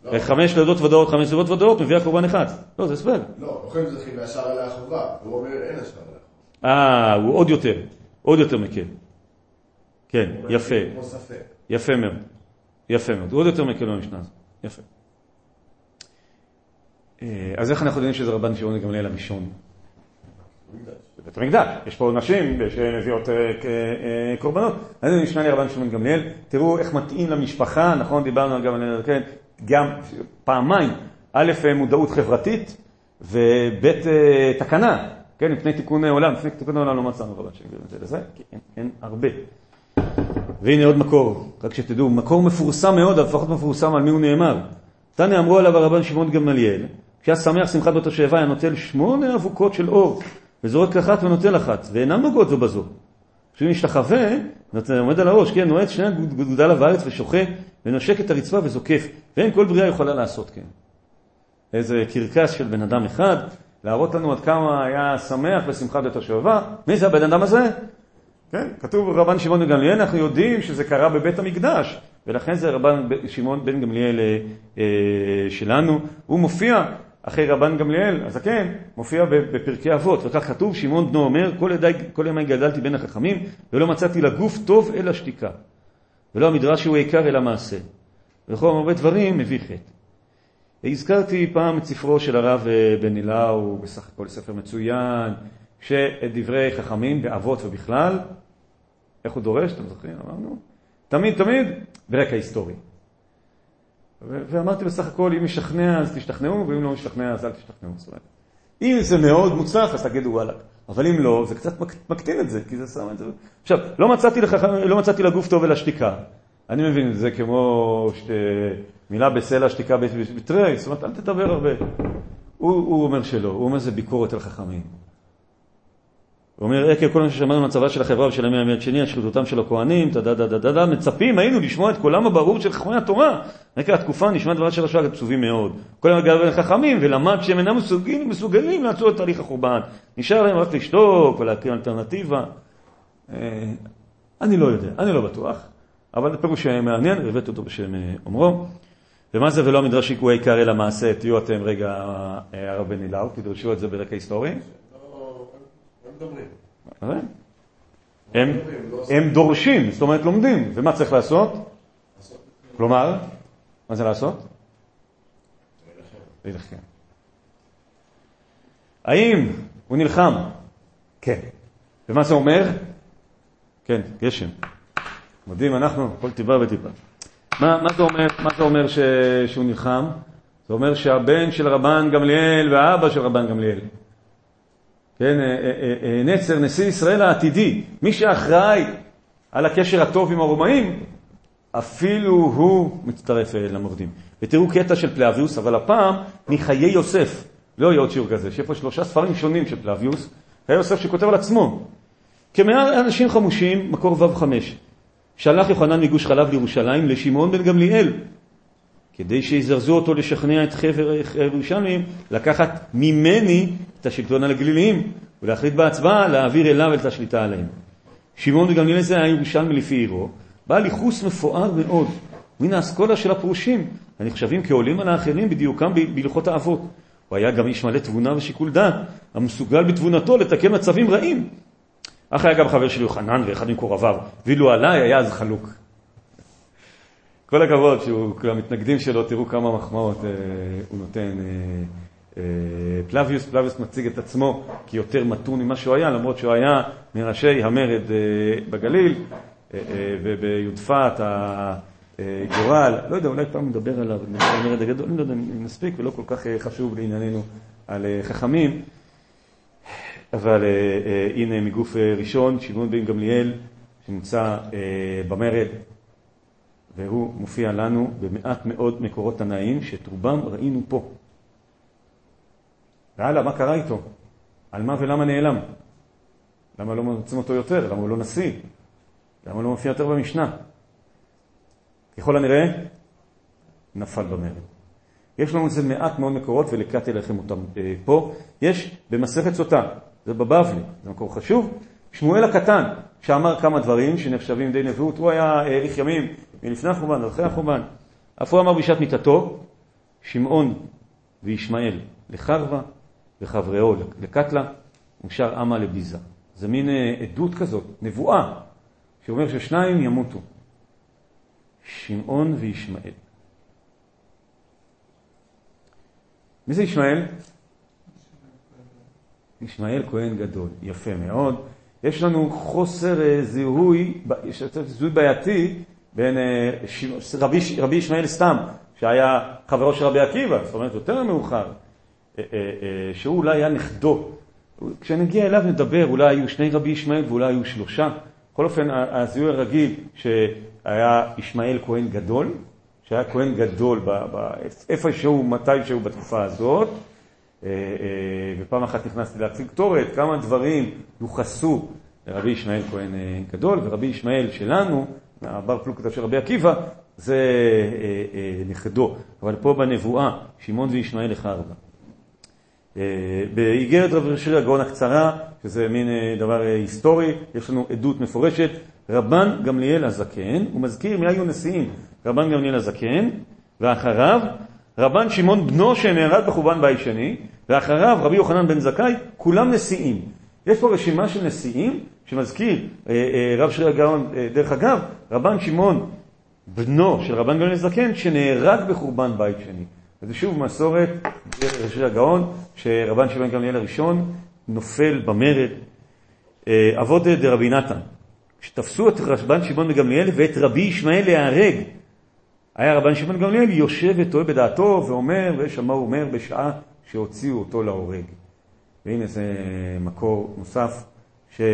לא. חמש לידות ודאות, חמש לידות ודאות, מביאה קורבן אחד. לא, זה הסבר. לא, אוכלים זכים והשאר עליה חובה. הוא אומר אין השאר עליה חובה. אה, הוא עוד יותר, עוד יותר מקל. כן, יפה. יפה מאוד. יפה מאוד. הוא עוד יותר מקל במשנה הזאת. יפה. אה, אז איך אנחנו יודעים שזה רבן שמעון גמליאל הראשון? בבית המקדש. יש פה נשים שמביאות אה, אה, קורבנות. אז זה נשמע לי רבן שמעון גמליאל. תראו איך מתאים למשפחה, נכון? דיברנו על גמליאל, כן? גם פעמיים. א', מודעות חברתית, וב', תקנה. כן, מפני תיקון עולם. לפני תיקון עולם לא מצאנו רבן שמעון גמליאל אין, אין הרבה. והנה עוד מקור, רק שתדעו, מקור מפורסם מאוד, לפחות מפורסם על מי הוא נאמר. תנא אמרו עליו הרבן שמעון גמליאל, כשהיה שמח שמחת בת השואבה היה נוטל שמונה אבוקות של אור, וזורק אחת ונוטל אחת, ואינן נוגעות זו בזו. כשהוא משתחווה, עומד על הראש, כן, נועץ שני גודליו הארץ ושוחה, ונושק את הרצפה וזוקף, ואין כל בריאה יכולה לעשות כן. איזה קרקס של בן אדם אחד, להראות לנו עד כמה היה שמח ושמחה בתושבה. מי זה הבן אדם הזה? כן, כתוב רבן שמעון בן גמליאל, אנחנו יודעים שזה קרה בבית המקדש, ולכן זה רבן שמעון בן גמליאל אה, אה, שלנו. הוא מופיע אחרי רבן גמליאל, הזקן, כן, מופיע בפרקי אבות, וכך כתוב, שמעון בנו אומר, כל, ידי, כל ימי גדלתי בין החכמים, ולא מצאתי לגוף טוב אלא שתיקה. ולא המדרש הוא עיקר אלא מעשה. וכל הרבה דברים מביא חטא. הזכרתי פעם את ספרו של הרב אה, בן הוא בסך הכל ספר מצוין, שאת דברי חכמים באבות ובכלל, איך הוא דורש, אתם זוכרים? אמרנו? תמיד תמיד ברקע היסטורי. ואמרתי בסך הכל, אם משכנע אז תשתכנעו, ואם לא משכנע אז אל תשתכנעו. זאת אומרת, אם זה מאוד מוצלח אז תגידו וואלה, אבל אם לא, זה קצת מקטין את זה, כי זה שם את זה. עכשיו, לא מצאתי, לך, לא מצאתי לגוף טוב אלא שתיקה. אני מבין זה כמו שת... מילה בסלע שתיקה בתרי, זאת אומרת, אל תדבר הרבה. הוא, הוא אומר שלא, הוא אומר זה ביקורת על חכמים. הוא אומר, עקב כל מה ששמענו מהצבא של החברה ושל המאה מיד שני, על שחיתותם של הכהנים, טה-דה-דה-דה-דה, מצפים היינו לשמוע את קולם הברור של חכמי התורה. רקע התקופה נשמע דבר של השעה עצובים מאוד. כל ימיו גדל בין חכמים ולמד שהם אינם מסוגלים, מסוגלים לעצור את תהליך החורבן. נשאר להם רק לשתוק ולהקים אלטרנטיבה. אה, אני לא יודע, אני לא בטוח, אבל זה פירוש מעניין, הבאתי אותו בשם אה, אומרו. ומה זה ולא המדרש הוא העיקר אלא מעשה, תהיו אתם רגע אה, הרב בן אילאו, תדרשו את זה ברקע היסטורי. הם, הם דורשים, זאת אומרת לומדים, ומה צריך לעשות? כלומר, מה זה לעשות? להילחם. האם הוא נלחם? כן. ומה זה אומר? כן, גשם. מדהים אנחנו, כל טיפה וטיפה. מה, מה זה אומר, מה זה אומר ש, שהוא נלחם? זה אומר שהבן של רבן גמליאל והאבא של רבן גמליאל כן, אה, אה, אה, נצר, נשיא ישראל העתידי, מי שאחראי על הקשר הטוב עם הרומאים, אפילו הוא מצטרף למורדים. ותראו קטע של פלאביוס, אבל הפעם מחיי יוסף, לא יהיה עוד שיעור כזה, שיהיה פה שלושה ספרים שונים של פלאביוס, חיי יוסף שכותב על עצמו. כמאה אנשים חמושים, מקור ו' חמש, שלח יוחנן מגוש חלב לירושלים לשמעון בן גמליאל, כדי שיזרזו אותו לשכנע את חבר הירושלמים לקחת ממני את השלטון על הגליליים ולהחליט בהצבעה להעביר אליו את השליטה עליהם. שמעון וגמליאל זה היה ירושלמי לפי עירו, בעל ייחוס מפואר מאוד מן האסכולה של הפרושים, הנחשבים כעולים על האחרים בדיוקם בהלכות האבות. הוא היה גם איש מלא תבונה ושיקול דעת, המסוגל בתבונתו לתקן מצבים רעים. אך היה גם חבר של יוחנן ואחד מקורביו, ואילו עליי היה אז חלוק. כל הכבוד שהוא, המתנגדים שלו, תראו כמה מחמאות אה, הוא נותן. אה, פלביוס, פלביוס מציג את עצמו כיותר מתון ממה שהוא היה, למרות שהוא היה מראשי המרד אה, בגליל אה, אה, וביודפת הגורל, לא יודע, אולי פעם נדבר עליו, המרד הגדול, לא יודע אם נספיק ולא כל כך אה, חשוב לענייננו על אה, חכמים, אבל אה, אה, הנה מגוף אה, ראשון, שמעון בן גמליאל, שנמצא אה, במרד. והוא מופיע לנו במעט מאוד מקורות תנאיים, שאת רובם ראינו פה. והלאה, מה קרה איתו? על מה ולמה נעלם? למה לא מוצאים אותו יותר? למה הוא לא נשיא? למה הוא לא מופיע יותר במשנה? ככל הנראה, נפל במרד. יש לנו את זה מעט מאוד מקורות ולקטתי לכם אותם אה, פה. יש במסכת סוטה, זה בבבלי, זה מקור חשוב. שמואל הקטן, שאמר כמה דברים שנחשבים די נבואות, הוא היה האריך ימים מלפני החורבן ואחרי החורבן. אף הוא אמר בשעת מיתתו, שמעון וישמעאל לחרבה וחבריהו לקטלה, ושר עמה לביזה. זה מין אה, עדות כזאת, נבואה, שאומר ששניים ימותו, שמעון וישמעאל. מי זה ישמעאל? ישמעאל כהן גדול, יפה מאוד. יש לנו חוסר אה, זיהוי, יש זיהוי בעייתי בין אה, רבי, רבי ישמעאל סתם, שהיה חברו של רבי עקיבא, זאת אומרת יותר מאוחר, שהוא אולי היה נכדו. כשנגיע אליו נדבר, אולי היו שני רבי ישמעאל ואולי היו שלושה. בכל אופן, הזיהוי הרגיל שהיה ישמעאל כהן גדול, שהיה כהן גדול איפשהו, מתישהו בתקופה הזאת, ופעם אחת נכנסתי להציג קטורת, כמה דברים יוחסו רבי ישמעאל כהן גדול, ורבי ישמעאל שלנו, הבר פלוגתא של רבי עקיבא, זה נכדו. אבל פה בנבואה, שמעון וישמעאל לך ארבע. באיגרת רב שרי הגאון הקצרה, שזה מין דבר היסטורי, יש לנו עדות מפורשת, רבן גמליאל הזקן, הוא מזכיר מי היו נשיאים, רבן גמליאל הזקן, ואחריו רבן שמעון בנו שנהרג בחורבן בית שני, ואחריו רבי יוחנן בן זכאי, כולם נשיאים. יש פה רשימה של נשיאים שמזכיר רב שרי הגאון, דרך אגב, רבן שמעון בנו של רבן גמליאל הזקן שנהרג בחורבן בית שני. וזה שוב מסורת, רב שרי הגאון, שרבן שמעון גמליאל הראשון נופל במרד. אבות דרבי נתן, כשתפסו את רבן שמעון בגמליאל ואת רבי ישמעאל להיהרג, היה רבן שמעון גמליאל יושב וטועה בדעתו ואומר, ויש מה הוא אומר בשעה שהוציאו אותו להורג. והנה זה מקור נוסף, שפה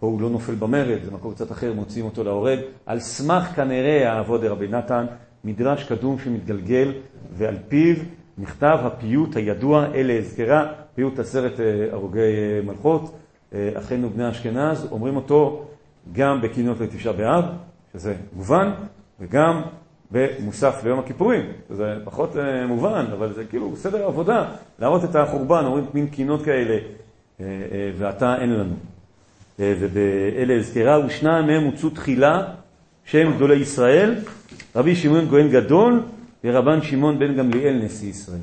הוא לא נופל במרד, זה מקור קצת אחר, מוציאים אותו להורג, על סמך כנראה האבות דרבי נתן, מדרש קדום שמתגלגל, ועל פיו נכתב הפיוט הידוע, אלה אזכרה, פיוט עשרת הרוגי מלכות, אחינו בני אשכנז, אומרים אותו גם בקינות לתשעה באב, שזה מובן, וגם במוסף ליום הכיפורים, שזה פחות מובן, אבל זה כאילו סדר עבודה, להראות את החורבן, אומרים מין קינות כאלה, ועתה אין לנו. ובאלה הזכרה, ושניים מהם הוצאו תחילה, שהם גדולי ישראל, רבי שמעון כהן גדול, ורבן שמעון בן גמליאל נשיא ישראל.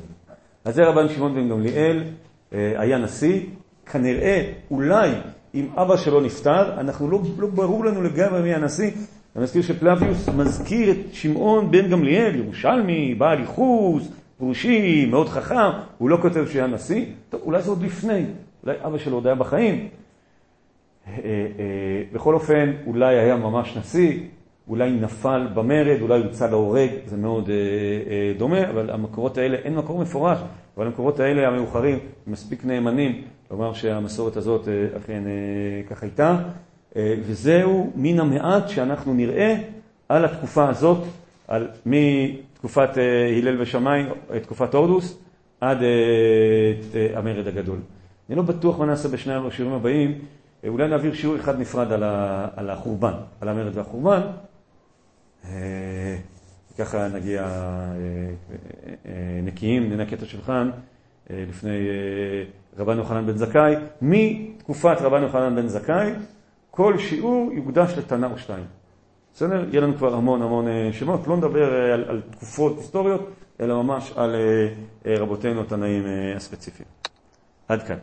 אז זה רבן שמעון בן גמליאל, היה נשיא, כנראה, אולי, אם אבא שלו נפטר, אנחנו לא, לא ברור לנו לגמרי מי הנשיא, אני מזכיר שפלביוס מזכיר את שמעון בן גמליאל, ירושלמי, בעל ייחוס, פרושי, מאוד חכם, הוא לא כותב שהיה נשיא, טוב, אולי זה עוד לפני, אולי אבא שלו עוד היה בחיים. בכל אופן, אולי היה ממש נשיא, אולי נפל במרד, אולי הוצא להורג, זה מאוד דומה, אבל המקורות האלה, אין מקור מפורש, אבל המקורות האלה המאוחרים מספיק נאמנים, לומר שהמסורת הזאת אכן כך הייתה. וזהו מן המעט שאנחנו נראה על התקופה הזאת, על מתקופת הלל ושמיים, תקופת הורדוס, עד המרד הגדול. אני לא בטוח מה נעשה בשני השיעורים הבאים, אולי נעביר שיעור אחד נפרד על החורבן, על המרד והחורבן. ככה נגיע נקיים, ננקה את השולחן לפני רבן יוחנן בן זכאי. מתקופת רבן יוחנן בן זכאי, כל שיעור יוקדש לתנא או שתיים. בסדר? יהיה לנו כבר המון המון שמות, לא נדבר על, על תקופות היסטוריות, אלא ממש על רבותינו התנאים הספציפיים. עד כאן.